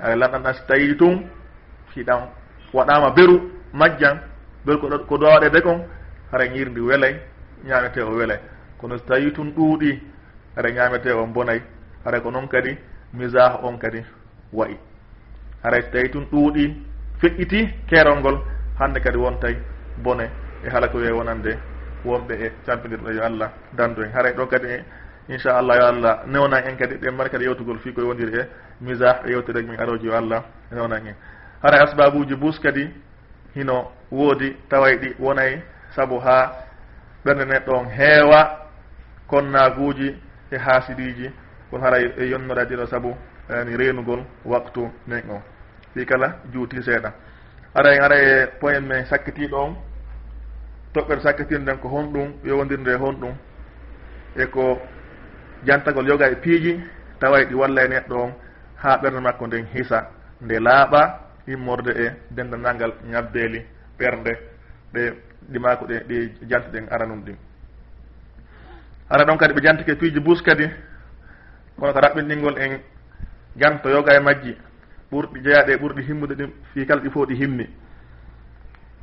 ay lanɗan ɗan si tawi tun hiɗan waɗama beru majjan beru ko duwa waɗede kon hara ñirndi welay ñamete o welay kono so tawi tun ɗuuɗi hara ñamete o bonay haray ko noon kadi misah on kadi wayi haray so tawi tun ɗuuɗi feƴƴiti keerol ngol hande kadi wontay bone e hala ko wiye wonande wonɓe e campidirɗo yo allah dandu en. Haray ɗo kadi inchallah yo allah newnan en kadi ɗen mbaɗa kadi yewtugol fii koye wondiri e misah e yewtere min aroji yo allah newnan en. Haray asbabuji bus kadi hino woodi taway ɗi wonay saabu ha ɓernde neɗɗo on heewa konnaguji e haasidiiji kono haray e yonnorade saabu ni renugol waktu min o. Fi kala juuti seeɗa. Aray en ara e poin men sakkitiɗo on toɓɓere sakkitirden ko honɗum yowodirde e honɗum e ko jantagol yoga e piiji tawa ɗi walla e neɗɗo on ha ɓerde makko nden hisa nde laaɓa immorde e dendanalngal ñabbeeli ɓernde ɗe ɗimako ɗe ɗi jantiɗen aranum ɗin. Ara ɗon kadi ɓe jantike piiji bus kadi kono so raɓɓinɗingol en janto yoga e majji ɓurɗi jeeyaɗe ɓurɗi himmude ɗi fi kala ɗi fof ɗi himmi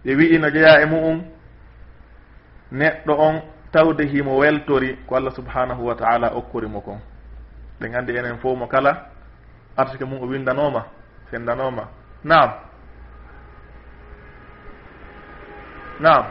ɓe wi'ino jeeya e mu'um neɗɗo on tawde himo weltori ko allah subhanahu wa taala okkorimo kon. Ɗen anndi enen fof mo kala artike mum o windanoma sendanoma naam. Naam.